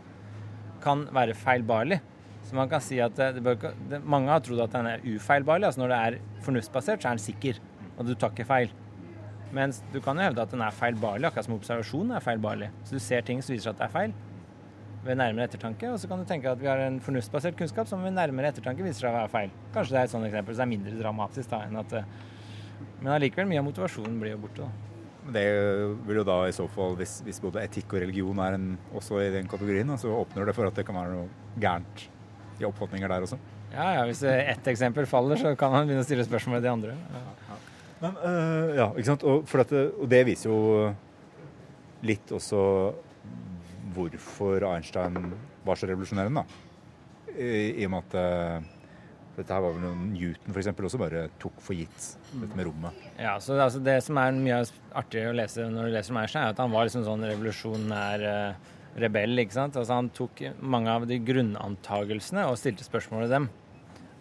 [SPEAKER 6] kan være feilbarlig. Så man kan si at det, det bør, det, mange har trodd at den er ufeilbarlig. altså Når det er fornuftsbasert, så er den sikker, og du tar ikke feil. Mens du kan jo hevde at den er feilbarlig, akkurat som observasjon er feilbarlig. Så du ser ting som viser at det er feil ved nærmere ettertanke, og så kan du tenke at vi har en fornuftsbasert kunnskap som ved nærmere ettertanke viser seg å være feil. Kanskje det er et sånt eksempel som er mindre dramatisk da enn at eh, Men allikevel, mye av motivasjonen blir jo borte. da.
[SPEAKER 2] Det vil jo da i så fall, hvis, hvis både etikk og religion er en, også i den kategorien, så åpner det for at det kan være noe gærent i oppfatninger der også.
[SPEAKER 6] Ja, ja, Hvis ett eksempel faller, så kan man begynne å stille spørsmål ved de andre. Ja.
[SPEAKER 2] Men, uh, ja, ikke sant? Og, for dette, og det viser jo litt også hvorfor Einstein var så revolusjonerende. da. I, I og med at øh, dette her var vel noe Newton for eksempel også bare tok for gitt, dette med rommet.
[SPEAKER 6] Ja, så altså det som er mye artig å lese når du leser om Einstein, er at han var liksom sånn revolusjonær uh, rebell. ikke sant? Altså Han tok mange av de grunnantagelsene og stilte spørsmål ved dem.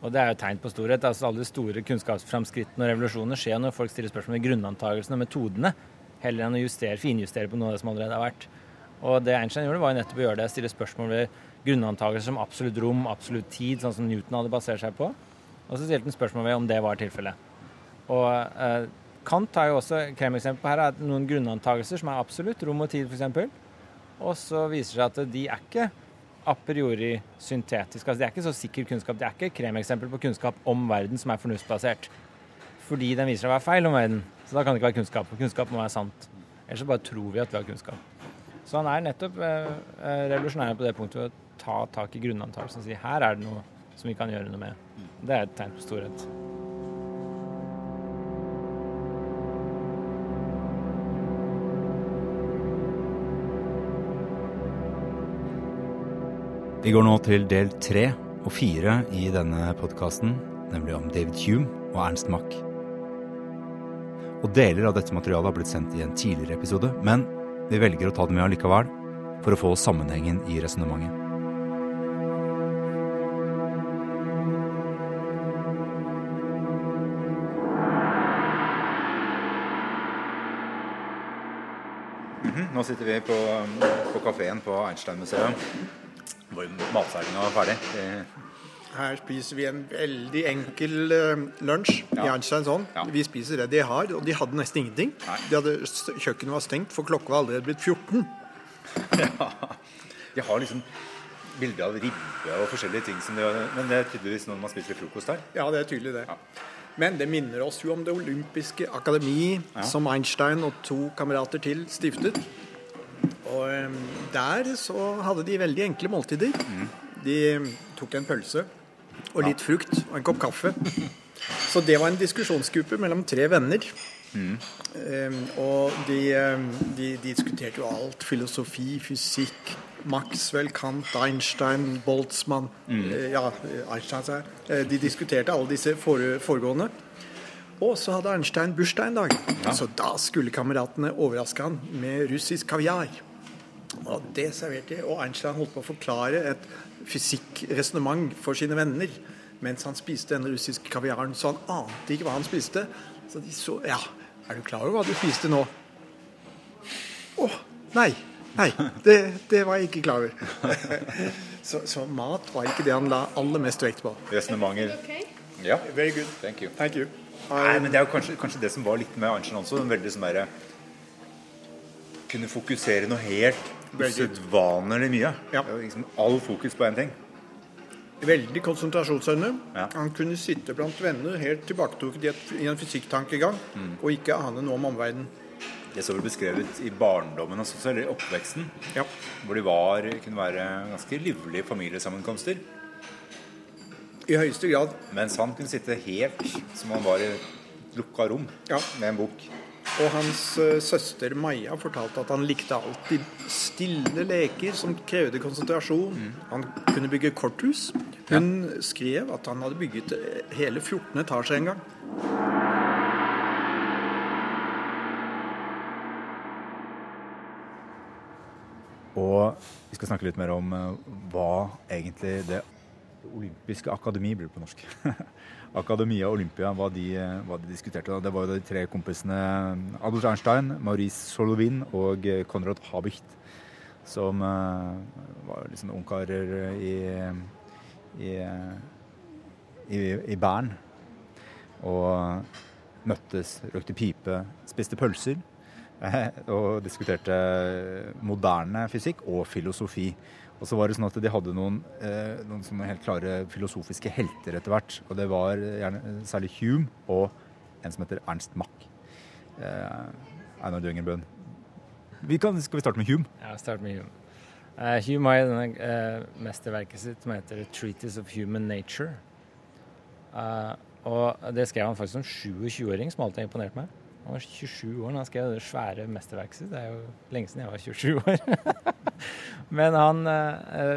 [SPEAKER 6] Og det er jo tegn på storhet. altså Alle de store kunnskapsframskrittene og revolusjonene skjer når folk stiller spørsmål ved grunnantagelsene og metodene, heller enn å justere, finjustere på noe av det som allerede har vært. Og det Einstein gjorde, var jo nettopp å gjøre det, stille spørsmål ved grunnantakelser som absolutt rom, absolutt tid, sånn som Newton hadde basert seg på. Og så stilte han spørsmål ved om det var tilfellet. Og eh, Kant har jo også kremeksempel her, er noen grunnantakelser som er absolutt, rom og tid f.eks. Og så viser det seg at de er ikke a priori syntetiske. Altså, de er ikke så sikker kunnskap. De er ikke kremeksempel på kunnskap om verden som er fornuftsbasert. Fordi den viser seg å være feil om verden. Så da kan det ikke være kunnskap. og kunnskap må være sant. Ellers så bare tror vi at vi har kunnskap. Så han er nettopp eh, eh, revolusjonær på det punktet ta tak i grunnantakelsen og si her er det noe som vi kan gjøre noe med. Det er et tegn på storhet.
[SPEAKER 5] Vi går nå til del tre og fire i denne podkasten, nemlig om David Hume og Ernst Mach. Og deler av dette materialet har blitt sendt i en tidligere episode, men vi velger å ta det med allikevel for å få sammenhengen i resonnementet.
[SPEAKER 2] Nå sitter vi på, på kafeen på Einstein-museet, hvor matseilinga var ferdig.
[SPEAKER 4] Her spiser vi en veldig enkel eh, lunsj i
[SPEAKER 2] Einstein
[SPEAKER 4] Einsteins ånd.
[SPEAKER 2] Ja.
[SPEAKER 4] Vi spiser det de har, og de hadde nesten ingenting. De hadde, kjøkkenet var stengt, for klokka var allerede blitt 14. (laughs)
[SPEAKER 2] De har liksom bilde av ribbe og forskjellige ting, som de, men det er tydeligvis noe man spiser frokost her.
[SPEAKER 4] Ja, det er tydelig det.
[SPEAKER 2] Ja.
[SPEAKER 4] Men det minner oss jo om Det olympiske akademi, som Einstein og to kamerater til stiftet. Og der så hadde de veldig enkle måltider. De tok en pølse og litt frukt og en kopp kaffe. Så det var en diskusjonsgruppe mellom tre venner. Eh, og de, de diskuterte jo alt. Filosofi, fysikk, Maxwell, Kant, Einstein, Boltzmann eh, Ja, Einstein, sa. Eh, De diskuterte alle disse fore, foregående. Og så hadde Einstein bursdag en dag. Så da skulle kameratene overraske han med russisk kaviar. Og det serverte jeg. Og Einstein holdt på å forklare et fysikkresonnement for sine venner. mens han spiste den russiske kaviaren, så han ante ikke hva han spiste. Så de så Ja, er du klar over hva du spiste nå? Å, nei. Nei, det, det var jeg ikke klar over. (laughs) så, så mat var ikke det han la aller mest vekt på.
[SPEAKER 2] Resonnementer. Ja.
[SPEAKER 4] Very good.
[SPEAKER 2] Thank you.
[SPEAKER 4] Thank you.
[SPEAKER 2] Nei, men Det er jo kanskje, kanskje det som var litt med Einstein også. En veldig sånn derre Kunne fokusere noe helt. Usedvanlig mye.
[SPEAKER 4] Ja.
[SPEAKER 2] Det Liksom all fokus på én ting.
[SPEAKER 4] Veldig konsentrasjonsevne.
[SPEAKER 2] Ja.
[SPEAKER 4] Han kunne sitte blant venner helt tilbaketrukket i, en fysikktankegang og ikke ane noe om omverdenen.
[SPEAKER 2] Det så vel beskrevet i barndommen også, eller i oppveksten.
[SPEAKER 4] Ja.
[SPEAKER 2] Hvor de var, kunne være ganske livlige familiesammenkomster.
[SPEAKER 4] I høyeste grad.
[SPEAKER 2] Mens han kunne sitte helt som han var i lukka rom
[SPEAKER 4] Ja.
[SPEAKER 2] med en bok.
[SPEAKER 4] Og hans eh, søster Maja fortalte at han likte alltid stille leker som krevde konsentrasjon. Han kunne bygge korthus. Hun skrev at han hadde bygget eh, hele 14 etasjer en gang.
[SPEAKER 2] Og vi skal snakke litt mer om eh, hva egentlig det olympiske akademi blir på norsk. (laughs) Akademia Olympia, hva de, eh, hva de diskuterte. da. Det var jo de tre kompisene Adolf Einstein, Maurice Solovin og eh, Konrad Habicht som eh, var liksom ungkarer i, i, i, i Bern. Og møttes, røkte pipe, spiste pølser. (laughs) Og diskuterte moderne fysikk og filosofi. Og så var det sånn at de hadde noen, eh, noen sånne helt klare filosofiske helter etter hvert. Og det var gjerne eh, særlig Hume og en som heter Ernst Mack. Eh, Einar Døngenbøen. Vi kan, skal vi starte med Hume?
[SPEAKER 6] Ja, start med Hume. Uh, Hume har denne uh, mesterverket sitt som heter Treatise of Human Nature. Uh, og det skrev han faktisk som 27-åring, som alltid har imponert meg. Han var 27 år da han skrev det svære mesterverket sitt. Det er jo lenge siden jeg var 27 (laughs) år. Men han eh,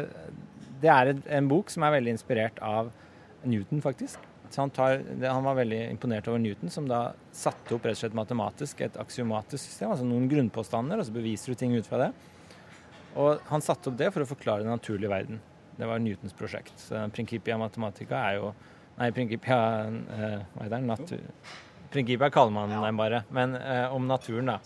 [SPEAKER 6] Det er en bok som er veldig inspirert av Newton, faktisk. Han, tar, han var veldig imponert over Newton, som da satte opp rett og slett matematisk et aksiomatisk system, altså noen grunnpåstander, og så beviser du ting ut fra det. Og han satte opp det for å forklare den naturlige verden. Det var Newtons prosjekt. Så Principia Mathematica er jo Nei, Principia eh, Hva heter den? Natur... Principia kaller man den bare, men eh, om naturen, da.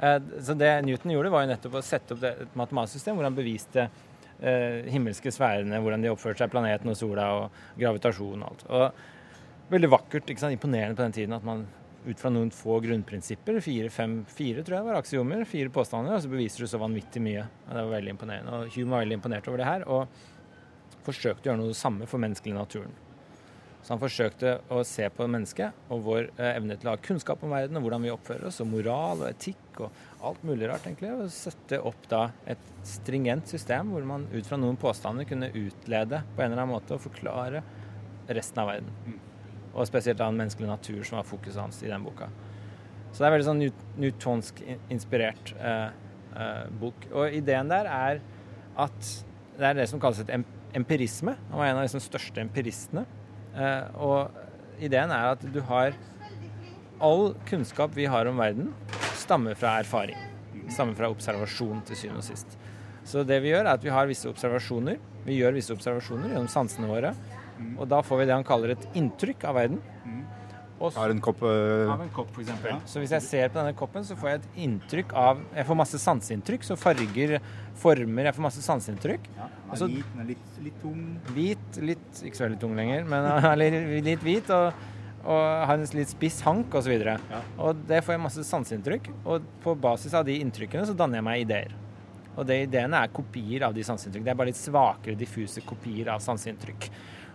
[SPEAKER 6] Eh, så det Newton gjorde, var jo nettopp å sette opp et matematisk system hvor han beviste eh, himmelske sfærene, hvordan de oppførte seg, planeten og sola og gravitasjon og alt. Og veldig vakkert, ikke sant? imponerende på den tiden at man ut fra noen få grunnprinsipper, fire, fem, fire tror jeg var aksiomer, fire påstander, og så beviser du så vanvittig mye. Og det var veldig imponerende. Og Hume var veldig imponert over det her, og forsøkte å gjøre noe det samme for menneskelig naturen. Så han forsøkte å se på mennesket og vår eh, evne til å ha kunnskap om verden og hvordan vi oppfører oss, og moral og etikk og alt mulig rart, egentlig. Og sette opp da et stringent system hvor man ut fra noen påstander kunne utlede på en eller annen måte og forklare resten av verden. Og spesielt da en menneskelig natur som var fokuset hans i den boka. Så det er veldig sånn newtonsk inspirert eh, eh, bok. Og ideen der er at det er det som kalles et em empirisme. Han var en av de største empiristene. Eh, og ideen er at du har All kunnskap vi har om verden, stammer fra erfaring. Stammer fra observasjon til syvende og sist. Så det vi gjør, er at vi har visse observasjoner. Vi gjør visse observasjoner gjennom sansene våre. Og da får vi det han kaller et inntrykk av verden. Og så-
[SPEAKER 2] Har en kopp Uh...
[SPEAKER 6] av en kopp, f.eks. Så hvis jeg ser på denne koppen, så får jeg et inntrykk av Jeg får masse sanseinntrykk. Så farger, former Jeg får masse sanseinntrykk.
[SPEAKER 2] ja, litt, den er litt, litt tung.
[SPEAKER 6] Hvit, litt Ikke så veldig tung lenger, men han er litt, litt hvit. Og, og har en litt spiss hank osv. Og, så
[SPEAKER 2] Ja.
[SPEAKER 6] og det får jeg masse sanseinntrykk. Og på basis av de inntrykkene så danner jeg meg ideer. Og de ideene er kopier av de sanseinntrykk. Det er bare litt svakere, diffuse kopier av sanseinntrykk.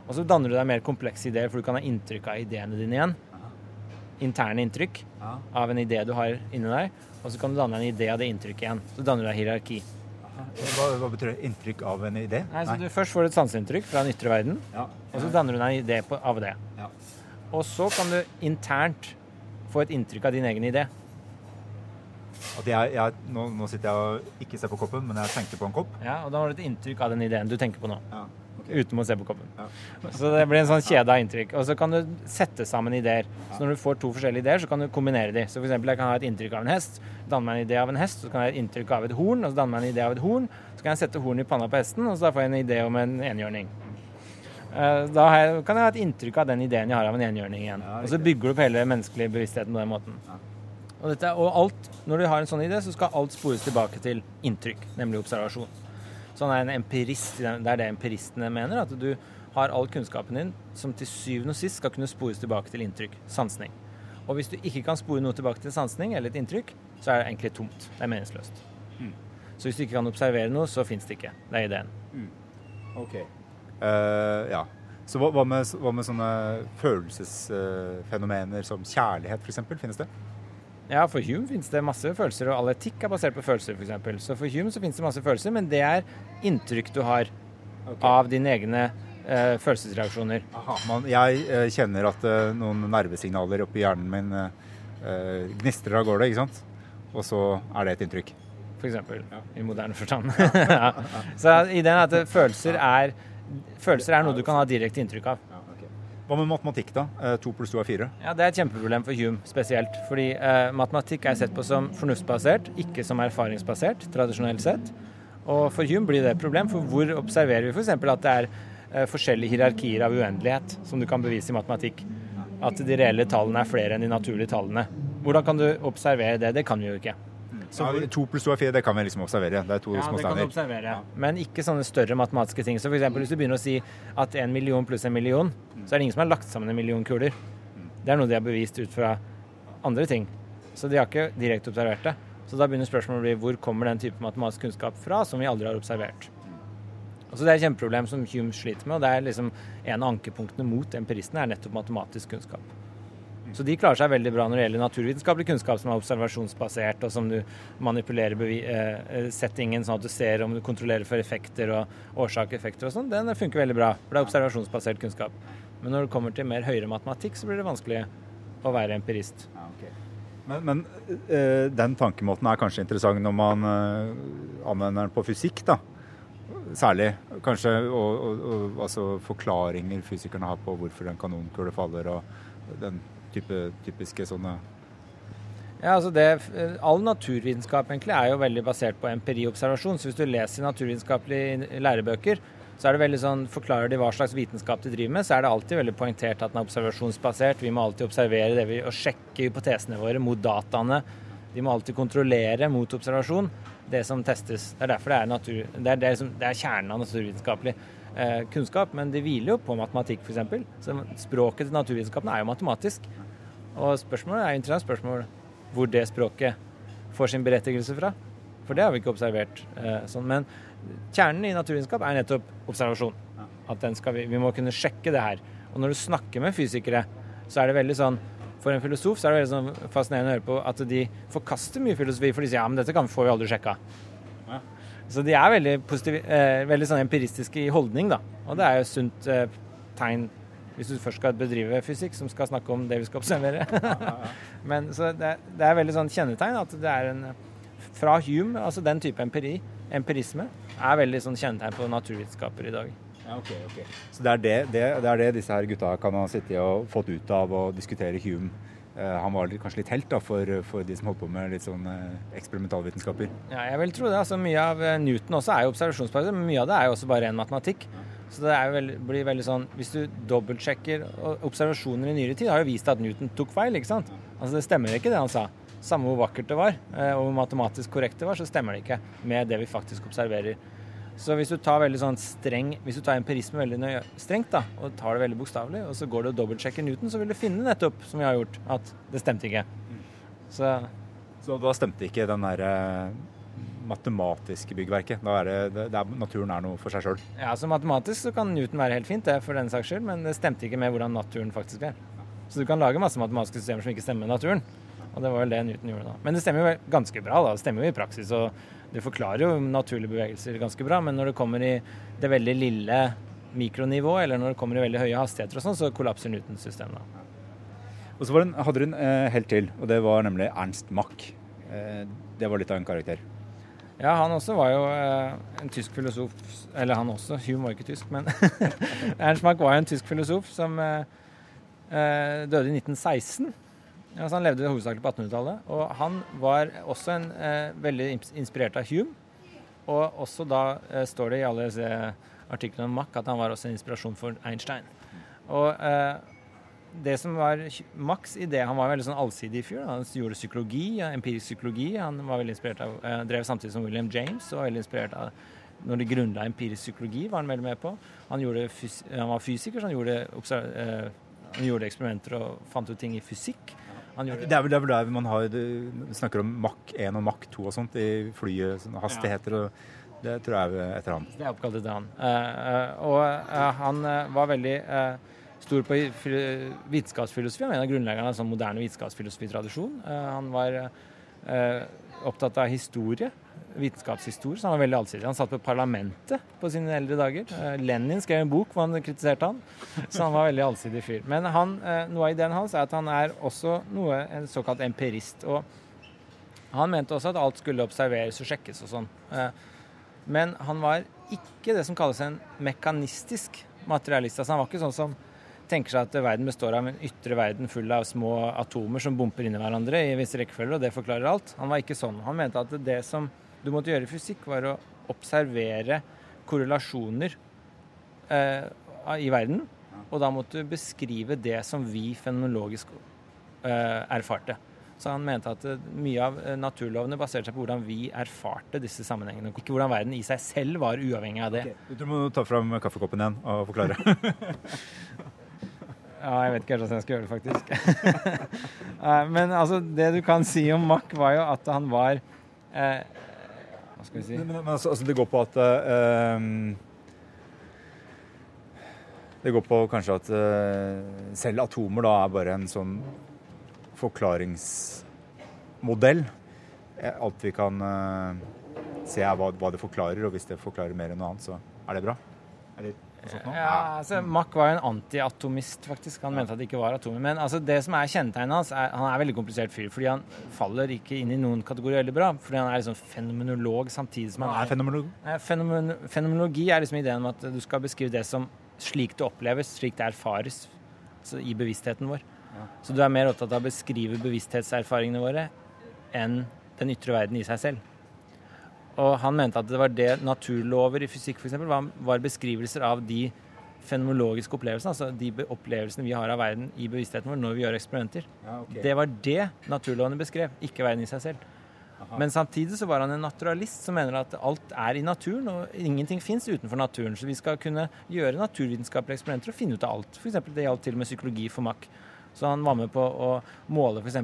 [SPEAKER 6] Og så danner du deg mer komplekse ideer, for du kan ha inntrykk av ideene dine igjen. Interne inntrykk
[SPEAKER 2] Ja.
[SPEAKER 6] av en idé du har inni deg. Og så kan du danne en idé av det inntrykket igjen. Så danner du deg hierarki.
[SPEAKER 2] Hva, hva betyr det? Inntrykk av en idé?
[SPEAKER 6] Nei, så Du først får du et sanseinntrykk fra den ytre verden,
[SPEAKER 2] Ja.
[SPEAKER 6] og så danner du deg en idé på, av det.
[SPEAKER 2] Ja.
[SPEAKER 6] Og så kan du internt få et inntrykk av din egen idé.
[SPEAKER 2] Jeg, jeg, nå, nå sitter jeg og ikke ser på koppen, men jeg tenker på en kopp.
[SPEAKER 6] Ja, Og da har du et inntrykk av den ideen du tenker på nå.
[SPEAKER 2] Ja.
[SPEAKER 6] Uten å se på koppen.
[SPEAKER 2] Ja.
[SPEAKER 6] Så det blir en sånn kjede av inntrykk. Og så kan du sette sammen ideer. Så når du får to forskjellige ideer, så kan du kombinere de. Så eksempel jeg kan ha et inntrykk av en hest, danne meg en idé av en hest, så kan jeg ha et inntrykk av et horn, og så danne meg en idé av et horn. Så kan jeg sette hornet i panna på hesten, og så da får jeg en idé om en enhjørning. Eh, Da jeg, kan jeg ha et inntrykk av den ideen jeg har av en enhjørning igjen.
[SPEAKER 2] Ja,
[SPEAKER 6] og så bygger du opp hele menneskelige bevisstheten på den måten. Og, dette, og alt, når du har en sånn idé, så skal alt spores tilbake til inntrykk, nemlig observasjon. Så han er en empirist. Det er det empiristene mener. At du har all kunnskapen din som til syvende og sist skal kunne spores tilbake til inntrykk. Sansning. Og hvis du ikke kan spore noe tilbake til sansning eller et inntrykk, så er det egentlig tomt. Det er meningsløst. Så hvis du ikke kan observere noe, så fins det ikke. Det er ideen.
[SPEAKER 2] Ok. Uh, ja. Så hva, med, hva med sånne følelsesfenomener som kjærlighet, f.eks.? Finnes det?
[SPEAKER 6] Ja, for Hume finnes det masse følelser, og all etikk er basert på følelser, f.eks. Så for Hume så finnes det masse følelser, men det er inntrykk du har av dine egne eh, følelsesreaksjoner.
[SPEAKER 2] Aha, man, jeg eh, kjenner at eh, noen nervesignaler oppi hjernen min eh, eh, gnistrer av gårde, ikke sant? Og så er det et inntrykk.
[SPEAKER 6] f.eks. I moderne forstand. ja. (laughs) Så ideen er at følelser er, følelser er noe du kan ha direkte inntrykk av.
[SPEAKER 2] Hva med matematikk, da? Eh, To pluss to er fire.
[SPEAKER 6] Ja, Det er et kjempeproblem for Hume spesielt. Fordi eh, matematikk er sett på som fornuftsbasert, ikke som erfaringsbasert, tradisjonelt sett. Og for Hume blir det et problem, for hvor observerer vi f.eks. at det er eh, forskjellige hierarkier av uendelighet, som du kan bevise i matematikk? At de reelle tallene er flere enn de naturlige tallene. Hvordan kan du observere det? Det kan vi jo ikke.
[SPEAKER 2] Så to pluss to er fire, det kan vi liksom observere. Det er to
[SPEAKER 6] Ja,
[SPEAKER 2] små
[SPEAKER 6] det kan du
[SPEAKER 2] steiner.
[SPEAKER 6] observere. Men ikke sånne større matematiske ting. Så for eksempel, hvis du begynner å si at en million pluss en million, så er det ingen som har lagt sammen en million kuler. Det er noe de har bevist ut fra andre ting. Så de har ikke direkte observert det. Så da begynner spørsmålet å bli hvor kommer den type matematisk kunnskap fra som vi aldri har observert. Altså Det er et kjempeproblem som Hume sliter med, og det er liksom en av ankepunktene mot empiristene er nettopp matematisk kunnskap. Så de klarer seg veldig bra når det gjelder naturvitenskapelig kunnskap som er observasjonsbasert, og som du manipulerer eh, eh, settingen sånn at du ser om du kontrollerer for effekter og årsak-effekter og sånn. Den funker veldig bra, for det er observasjonsbasert kunnskap. Men når det kommer til mer høyere matematikk, så blir det vanskelig å være empirist.
[SPEAKER 2] Men, men eh, den tankemåten er kanskje interessant når man anvender den på fysikk, da. Særlig. Kanskje og, og, og, altså forklaringer fysikerne har på hvorfor en kanonkule faller, og den type typiske sånne
[SPEAKER 6] Ja, altså det, All naturvitenskap egentlig er jo veldig basert på empiriobservasjon. Så hvis du leser naturvitenskapelige lærebøker, så er det veldig sånn, forklarer de hva slags vitenskap de driver med, så er det alltid veldig poengtert at den er observasjonsbasert. Vi må alltid observere det vi, og sjekke hypotesene våre mot dataene. De må alltid kontrollere mot observasjon det som testes. Det er derfor det er, natur, det er, det er, det er kjernen av naturvitenskapelig eh, kunnskap. Men det hviler jo på matematikk, f.eks. Så språket til naturvitenskapene er jo matematisk. Og spørsmålet er interessant spørsmål hvor det språket får sin berettigelse fra. For det har vi ikke observert. Eh, sånn. Men kjernen i naturvitenskap er nettopp observasjon. At vi, vi må kunne sjekke det her. Og når du snakker med fysikere, så er det veldig sånn For en filosof så er det veldig sånn fascinerende å høre på at de forkaster mye filosofi, for de sier ja, men dette kan, får vi aldri sjekka. Så de er veldig, positive, eh, veldig sånn empiristiske i holdning, da. Og det er jo sunt eh, tegn hvis du først skal bedrive fysikk, som skal snakke om det vi skal observere. (laughs) Men så det, det er veldig sånn kjennetegn at det er en Fra Hume, altså den type empiri, empirisme, er veldig sånn kjennetegn på naturvitenskaper i dag.
[SPEAKER 2] Så det er det, det, det er det disse her gutta kan ha sittet og fått ut av å diskutere Hume. Eh, han var kanskje litt helt da, for, for de som holdt på med litt sånn eh, eksperimentalvitenskaper.
[SPEAKER 6] Ja, jeg vil tro det. altså Mye av eh, Newton også er jo observasjonsbasert, men mye av det er jo også bare ren matematikk. Så det veldig, blir veldig sånn Hvis du dobbeltsjekker Observasjoner i nyere tid har jo vist at Newton tok feil, ikke sant? Altså Det stemmer ikke, det han sa. Samme hvor vakkert det var, og hvor matematisk korrekt det var, så stemmer det ikke med det vi faktisk observerer. Så hvis du tar veldig sånn streng, hvis du tar empirisme veldig nøye, strengt da, og tar det veldig bokstavelig, og så går du og dobbeltsjekker Newton, så vil du finne nettopp, som vi har gjort, at det stemte ikke. Så
[SPEAKER 2] Så da stemte ikke den der eh, matematiske byggverket. Da er det, det, det er, naturen er noe for seg sjøl.
[SPEAKER 6] Ja, så Matematisk så kan Newton være helt fint, det, for den saks skyld, men det stemte ikke med hvordan naturen faktisk er. Så du kan lage masse matematiske systemer som ikke stemmer med naturen. Og det var vel det Newton gjorde da. Men det stemmer jo ganske bra, da. Det stemmer jo i praksis. Og det forklarer jo naturlige bevegelser ganske bra. Men når det kommer i det veldig lille mikronivået, eller når det kommer i veldig høye hastigheter og sånn, så kollapser Newtons system da.
[SPEAKER 2] Og så var det hadde hun en eh, helt til, og det var nemlig Ernst Mach. Eh, det var litt av en karakter.
[SPEAKER 6] Ja, han også var jo eh, en tysk filosof Eller han også, Hume var ikke tysk, men (laughs) Ernst Mach var jo en tysk filosof som eh, eh, døde i 1916. Altså, han levde hovedsakelig på 1800-tallet. Og han var også en, eh, veldig inspirert av Hume. Og også da eh, står det i alle disse artiklene om Mack at han var også en inspirasjon for Einstein. Og eh, det som var Max idé Han var en veldig sånn allsidig fyr. Han gjorde psykologi, empirisk psykologi. Han var veldig inspirert av, eh, drev samtidig som William James og var veldig inspirert av når de grunnla empirisk psykologi, var han veldig med på. Han, han var fysiker, så han gjorde, eh, han gjorde eksperimenter og fant ut ting i fysikk.
[SPEAKER 5] Det er vel det er vel der man har, snakker om Mach 1 og Mach 2 og sånt i flyet, sånne hastigheter. og Det tror jeg er etter han.
[SPEAKER 6] Det er oppkalt etter han. Eh, eh, og eh, han var veldig stor på fil- vitenskapsfilosofi. Han er en av grunnleggerne av en sånn moderne vitenskapsfilosofitradisjon. Han var opptatt av historie, vitenskapshistorie, så han var veldig allsidig. Han satt på parlamentet på sine eldre dager. Eh, Lenin skrev en bok hvor han kritiserte han, så han var veldig allsidig fyr. Men han, eh, noe av ideen hans er at han er også noe, en såkalt empirist. og han mente også at alt skulle observeres og sjekkes og sånn. Eh, Men han var ikke det som kalles en mekanistisk materialist. Altså han var ikke sånn som tenker seg at verden består av en ytre verden full av små atomer som bumper inn i hverandre i visse rekkefølger, og det forklarer alt. Han var ikke sånn. Han mente at det som du måtte gjøre i fysikk, var å observere korrelasjoner eh, i verden, og da måtte du beskrive det som vi fenomenologisk eh, erfarte. Så han mente at eh, mye av eh, naturlovene baserte seg på hvordan vi erfarte disse sammenhengene, ikke hvordan verden i seg selv var uavhengig av det.
[SPEAKER 5] Du må ta fram kaffekoppen igjen og forklare. (laughs)
[SPEAKER 6] Ja, jeg vet ikke helt hvordan jeg skal gjøre det, faktisk. (laughs) Eh, Men altså, det du kan si om Mack, var jo at han var eh, Hva skal vi si?
[SPEAKER 5] Men, men altså, altså, det går på at eh, Det går på kanskje at eh, selv atomer da er bare en sånn forklaringsmodell. Eh, Alt vi kan eh, se er hva, hva det forklarer, og hvis det forklarer mer enn noe annet, så er det bra. Er
[SPEAKER 6] Ja, altså, Mack var jo en antiatomist, faktisk. Han mente at det ikke var atomer. Men altså, det som er kjennetegnet hans, er han er en veldig komplisert fyr. Fordi han faller ikke inn i noen kategori veldig bra. Fordi han er liksom fenomenolog samtidig som han
[SPEAKER 5] er fenomenolog
[SPEAKER 6] Eh, Fenomen fenomenologi er liksom ideen om at du skal beskrive det som slik det oppleves, slik det erfares i bevisstheten vår. Så du er mer opptatt av å beskrive bevissthetserfaringene våre enn den ytre verden i seg selv. Og han mente at det var det naturlover i fysikk eksempel, var, var beskrivelser av de fenomenologiske opplevelsene, altså de opplevelsene vi har av verden i bevisstheten vår når vi gjør eksperimenter.
[SPEAKER 5] Ja, okay.
[SPEAKER 6] Det var det naturlovene beskrev, ikke verden i seg selv. Men samtidig så var han en naturalist som mener at alt er i naturen, og ingenting fins utenfor naturen. Så vi skal kunne gjøre naturvitenskapelige eksperimenter og finne ut av alt. For eksempel, det gjaldt til og med psykologi for Mack. Så han var med på å måle f.eks.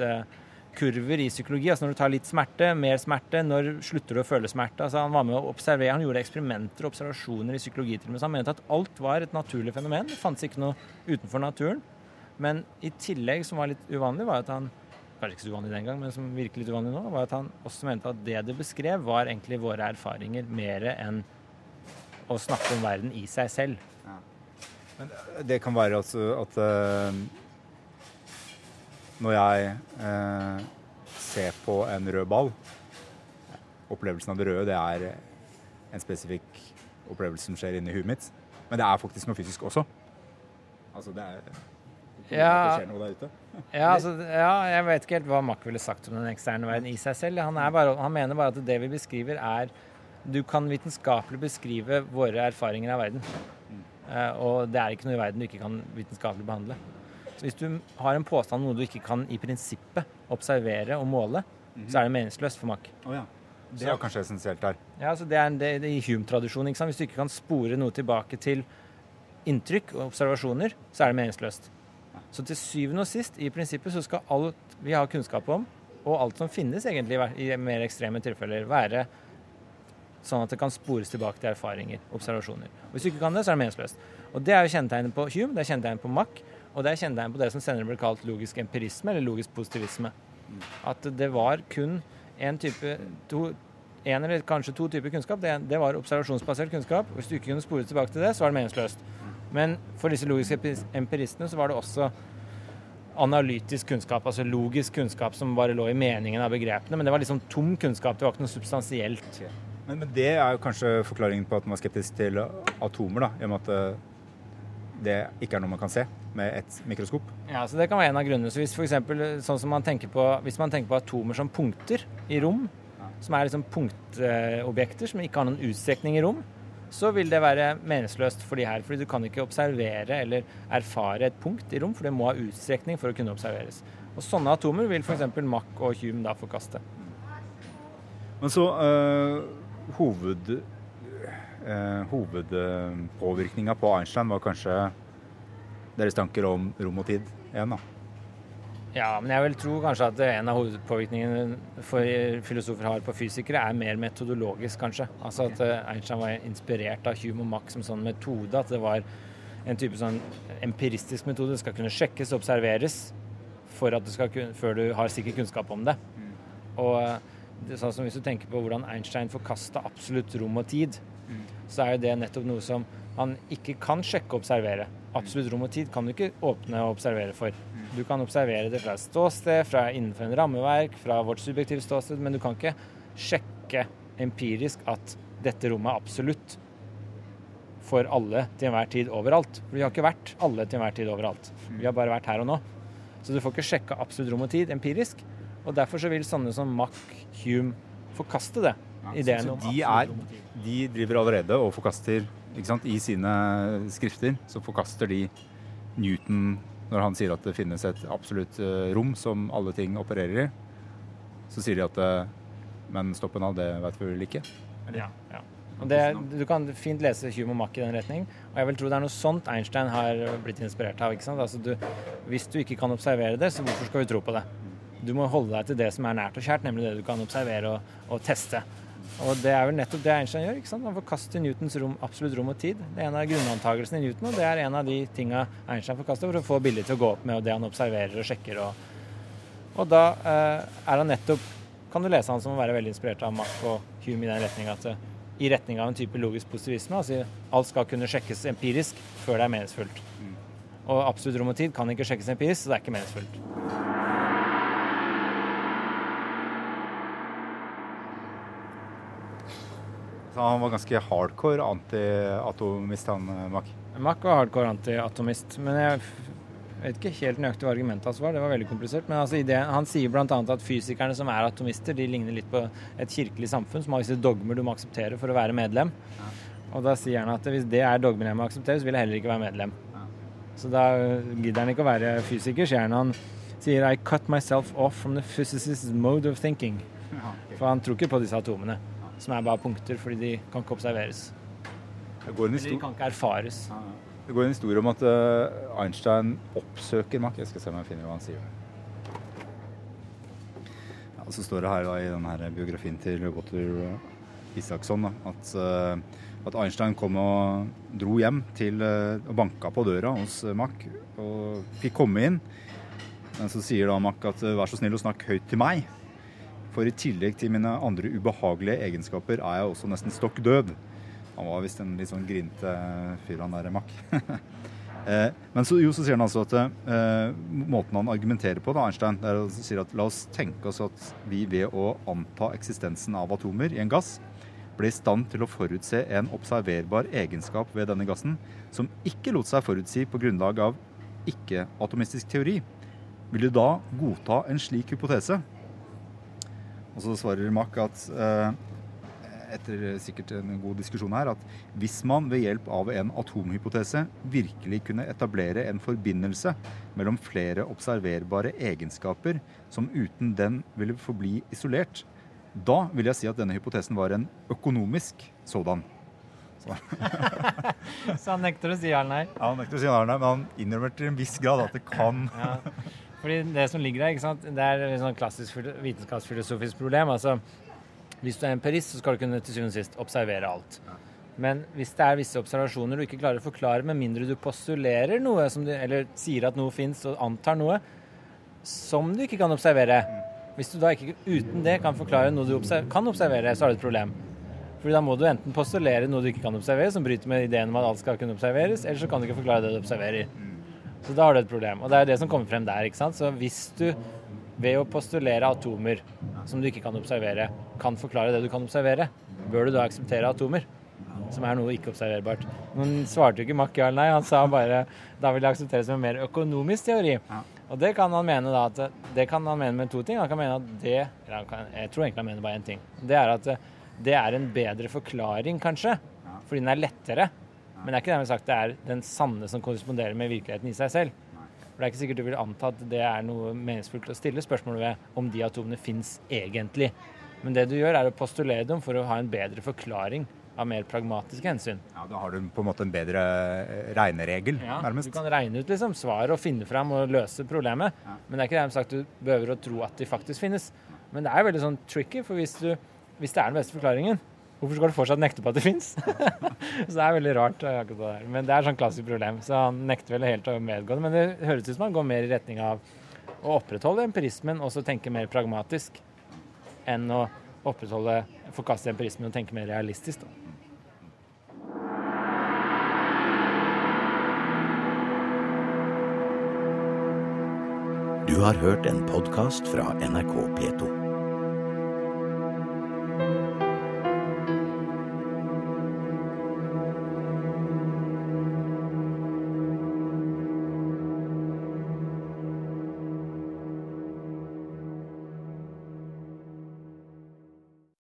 [SPEAKER 6] Uh, opplevelseskurver i psykologi. Altså når du tar litt smerte, mer smerte, når slutter du å føle smerte. Altså han var med å observere, han gjorde eksperimenter og observasjoner i psykologi til og med. Så han mente at alt var et naturlig fenomen. Det fantes ikke noe utenfor naturen. Men i tillegg, som var litt uvanlig, var at han kanskje ikke så uvanlig den gang, men som virker litt uvanlig nå, var at han også mente at det det beskrev, var egentlig våre erfaringer mer enn å snakke om verden i seg selv.
[SPEAKER 5] Det kan være altså at eh, når jeg eh, ser på en rød ball Opplevelsen av det røde det er en spesifikk opplevelse som skjer inni huet mitt. Men det er faktisk noe fysisk også. Altså det er
[SPEAKER 6] Ja. (laughs) Ja, altså, ja, jeg vet ikke helt hva Mack ville sagt om den eksterne verden i seg selv. Han, er bare, han mener bare at det vi beskriver, er Du kan vitenskapelig beskrive våre erfaringer av verden. Eh, og det er ikke noe i verden du ikke kan vitenskapelig behandle. Hvis du har en påstand om noe du ikke kan i prinsippet observere og måle, så er det meningsløst for Mack.
[SPEAKER 5] Oh, ja. Det er kanskje essensielt der.
[SPEAKER 6] Ja, altså det er en- det, det i Hume-tradisjonen. Hvis du ikke kan spore noe tilbake til inntrykk og observasjoner, så er det meningsløst. Så til syvende og sist, i prinsippet, så skal alt vi har kunnskap om, og alt som finnes egentlig i i mer ekstreme tilfeller, være sånn at det kan spores tilbake til erfaringer, observasjoner. Og Hvis du ikke kan det, så er det meningsløst. Og Det er jo kjennetegnet på Hume, det er kjennetegnet på Mack, og det er kjennetegnet på det som senere ble kalt logisk empirisme, eller logisk positivisme. At det var kun en type to, en eller kanskje to typer kunnskap. Det, det var observasjonsbasert kunnskap. Hvis du ikke kunne spore tilbake til det, så var det meningsløst. Men for disse logiske empiristene så var det også analytisk kunnskap, altså logisk kunnskap som bare lå i meningen av begrepene. Men det var liksom tom kunnskap, det var ikke noe substansielt.
[SPEAKER 5] Men, men det er jo kanskje forklaringen på at man er skeptisk til atomer, da, i og med at eh, det ikke er noe man kan se med et mikroskop.
[SPEAKER 6] Ja, så Det kan være en av grunnene. Så hvis, for eksempel, sånn som man tenker på, hvis man tenker på atomer som punkter i rom, som er liksom punktobjekter som ikke har noen utstrekning i rom, så vil det være meningsløst for de her. fordi du kan ikke observere eller erfare et punkt i rom, for det må ha utstrekning for å kunne observeres. Og sånne atomer vil f.eks. Mack og Hume da forkaste.
[SPEAKER 2] Men så øh, hoved, øh, Hovedpåvirkninga på Einstein var kanskje deres tanker om rom og tid igjen, da.
[SPEAKER 6] Ja, men jeg vil tro kanskje at en av hovedpåvirkningene for filosofer har på fysikere, er mer metodologisk, kanskje. Altså at eh, Einstein var inspirert av Hume og Max som sånn metode. At det var en type sånn empiristisk metode. Det skal kunne sjekkes og observeres du skal, før du har sikker kunnskap om det. Og eh, det sånn som hvis du tenker på hvordan Einstein forkasta absolutt rom og tid, så er jo det nettopp noe som man ikke kan sjekke og observere. Absolutt rom og tid kan du ikke åpne og observere for. Du kan observere det fra et ståsted, fra innenfor en rammeverk, fra vårt subjektive ståsted, men du kan ikke sjekke empirisk at dette rommet er absolutt for alle til enhver tid overalt. For vi har ikke vært alle til enhver tid overalt. Vi har bare vært her og nå. Så du får ikke sjekka absolutt rom og tid empirisk. Og derfor så vil sånne som Mach, Hume forkaste det. Ideen
[SPEAKER 2] Så
[SPEAKER 6] om
[SPEAKER 2] de, er, de driver allerede og forkaster sant? I sine skrifter så forkaster de Newton når han sier at det finnes et absolutt eh, rom som alle ting opererer i. Så sier de at eh, Men stoppen av det vet vi vel ikke.
[SPEAKER 6] Ja, ja. Det, du kan fint lese Hume og Mack i den retning. Og jeg vil tro det er noe sånt Einstein har blitt inspirert av. Altså du, hvis du ikke kan observere det, så hvorfor skal vi tro på det? Du må holde deg til det som er nært og kjært, nemlig det du kan observere og, og teste. Og det er vel nettopp det Einstein gjør. ikke sant? Han forkaster Newtons rom, absolutt rom og tid. Det er en av grunnantagelsene i Newton, og det er en av de tinga Einstein forkaster for å få bildet til å gå opp med og det han observerer og sjekker. Og, og da eh, er han nettopp Kan du lese han som å være veldig inspirert av Mack og Hume i den retning at eh, i retning av en type logisk positivisme. Altså alt skal kunne sjekkes empirisk før det er meningsfullt. Og absolutt rom og tid kan ikke sjekkes empirisk, så det er ikke meningsfullt.
[SPEAKER 2] Så han var ganske hardcore antiatomist, han Mack?
[SPEAKER 6] Mack. Var hardcore antiatomist, men jeg vet ikke helt nøyaktig hva argumentet hans var. Det var veldig komplisert. Men altså, ideen- han sier bl.a. at fysikerne som er atomister, de ligner litt på et kirkelig samfunn som har visse dogmer du må akseptere for å være medlem. Og da sier han at hvis det er dogmer jeg må akseptere, så vil jeg heller ikke være medlem. Så da gidder han ikke å være fysiker, sier han. Han sier I cut myself off from the physicist's mode of thinking. For han tror ikke på disse atomene, som er bare punkter fordi de kan ikke observeres.
[SPEAKER 2] Det går en
[SPEAKER 6] Eller de kan ikke erfares.
[SPEAKER 2] det går en historie om at eh, Einstein oppsøker Mack. Jeg skal se om jeg finner hva han sier. Ja, så står det her da, i denne biografien til Walter Isaksson da, at, eh, at Einstein kom og dro hjem til eh, og banka på døra hos Mack og fikk komme inn. Men så sier da Mack at vær så snill å snakke høyt til meg. For i tillegg til mine andre ubehagelige egenskaper er jeg også nesten stokk død. Han var visst en litt sånn grinte fyr, han der Mack. (laughs) Eh, Men så, jo, så sier han altså at eh, måten han argumenterer på, da, Einstein, er å si at la oss tenke oss at vi ved å anta eksistensen av atomer i en gass, ble i stand til å forutse en observerbar egenskap ved denne gassen som ikke lot seg forutsi på grunnlag av ikke-atomistisk teori. Vil du da godta en slik hypotese? Og så svarer Mack at eh, etter sikkert en god diskusjon her, at hvis man ved hjelp av en atomhypotese virkelig kunne etablere en forbindelse mellom flere observerbare egenskaper som uten den ville forbli isolert, da vil jeg si at denne hypotesen var en økonomisk sådan.
[SPEAKER 6] Så (laughs) han nekter å si ja eller nei.
[SPEAKER 2] Ja, Han nekter å si ja, men han innrømmer til en viss grad at det kan
[SPEAKER 6] Ja. Fordi det som ligger der, sant? det er et sånn klassisk vitenskapsfilosofisk problem. Altså, hvis du er empirist, så skal du kunne til syvende og sist observere alt. Men hvis det er visse observasjoner du ikke klarer å forklare, med mindre du postulerer noe, som du, eller sier at noe fins og antar noe, som du ikke kan observere Hvis du da ikke uten det kan forklare noe du observer, kan observere, så har du et problem. Fordi da må du enten postulere noe du ikke kan observere, som bryter med ideen om at alt skal kunne observeres, eller så kan du ikke forklare det du observerer. Så da har du et problem. Og det er det som kommer frem der. ikke sant? Så hvis du ved å postulere atomer som du ikke kan observere, kan forklare det du kan observere, bør du da akseptere atomer? Som er noe ikke-observerbart. Men svarte jo ikke Mack ja eller nei. Han sa bare da vil jeg akseptere som en mer økonomisk teori. Og det kan han mene da at det kan han mene med to ting. Han kan mene at det eller kan, Jeg tror egentlig han mener bare én ting. Det er at det er en bedre forklaring, kanskje. Fordi den er lettere. Men det er ikke dermed sagt det er den sanne som korresponderer med virkeligheten i seg selv. For Det er ikke sikkert du vil anta at det er noe meningsfullt å stille spørsmål ved om de atomene fins egentlig. Men det du gjør, er å postulere dem for å ha en bedre forklaring av mer pragmatiske hensyn.
[SPEAKER 5] Ja, Da har du på en måte en bedre eh, regneregel,
[SPEAKER 6] Ja,
[SPEAKER 5] nærmest.
[SPEAKER 6] Du kan regne ut liksom svaret og finne fram og løse problemet. Men det er ikke dermed sagt du behøver å tro at de faktisk finnes. Men det er veldig sånn tricky, for hvis, du, hvis det er den beste forklaringen, hvorfor skal du fortsatt nekte på at det fins? (laughs) så det er veldig rart. eh, akkurat det der. Men det er sånn klassisk problem. Så han nekter vel helt å medgå det. Men det høres ut som han går mer i retning av å opprettholde empirismen og så tenke mer pragmatisk enn å opprettholde, forkaste empirismen og tenke mer realistisk. Da.
[SPEAKER 1] Du har hørt en podkast fra NRK P2.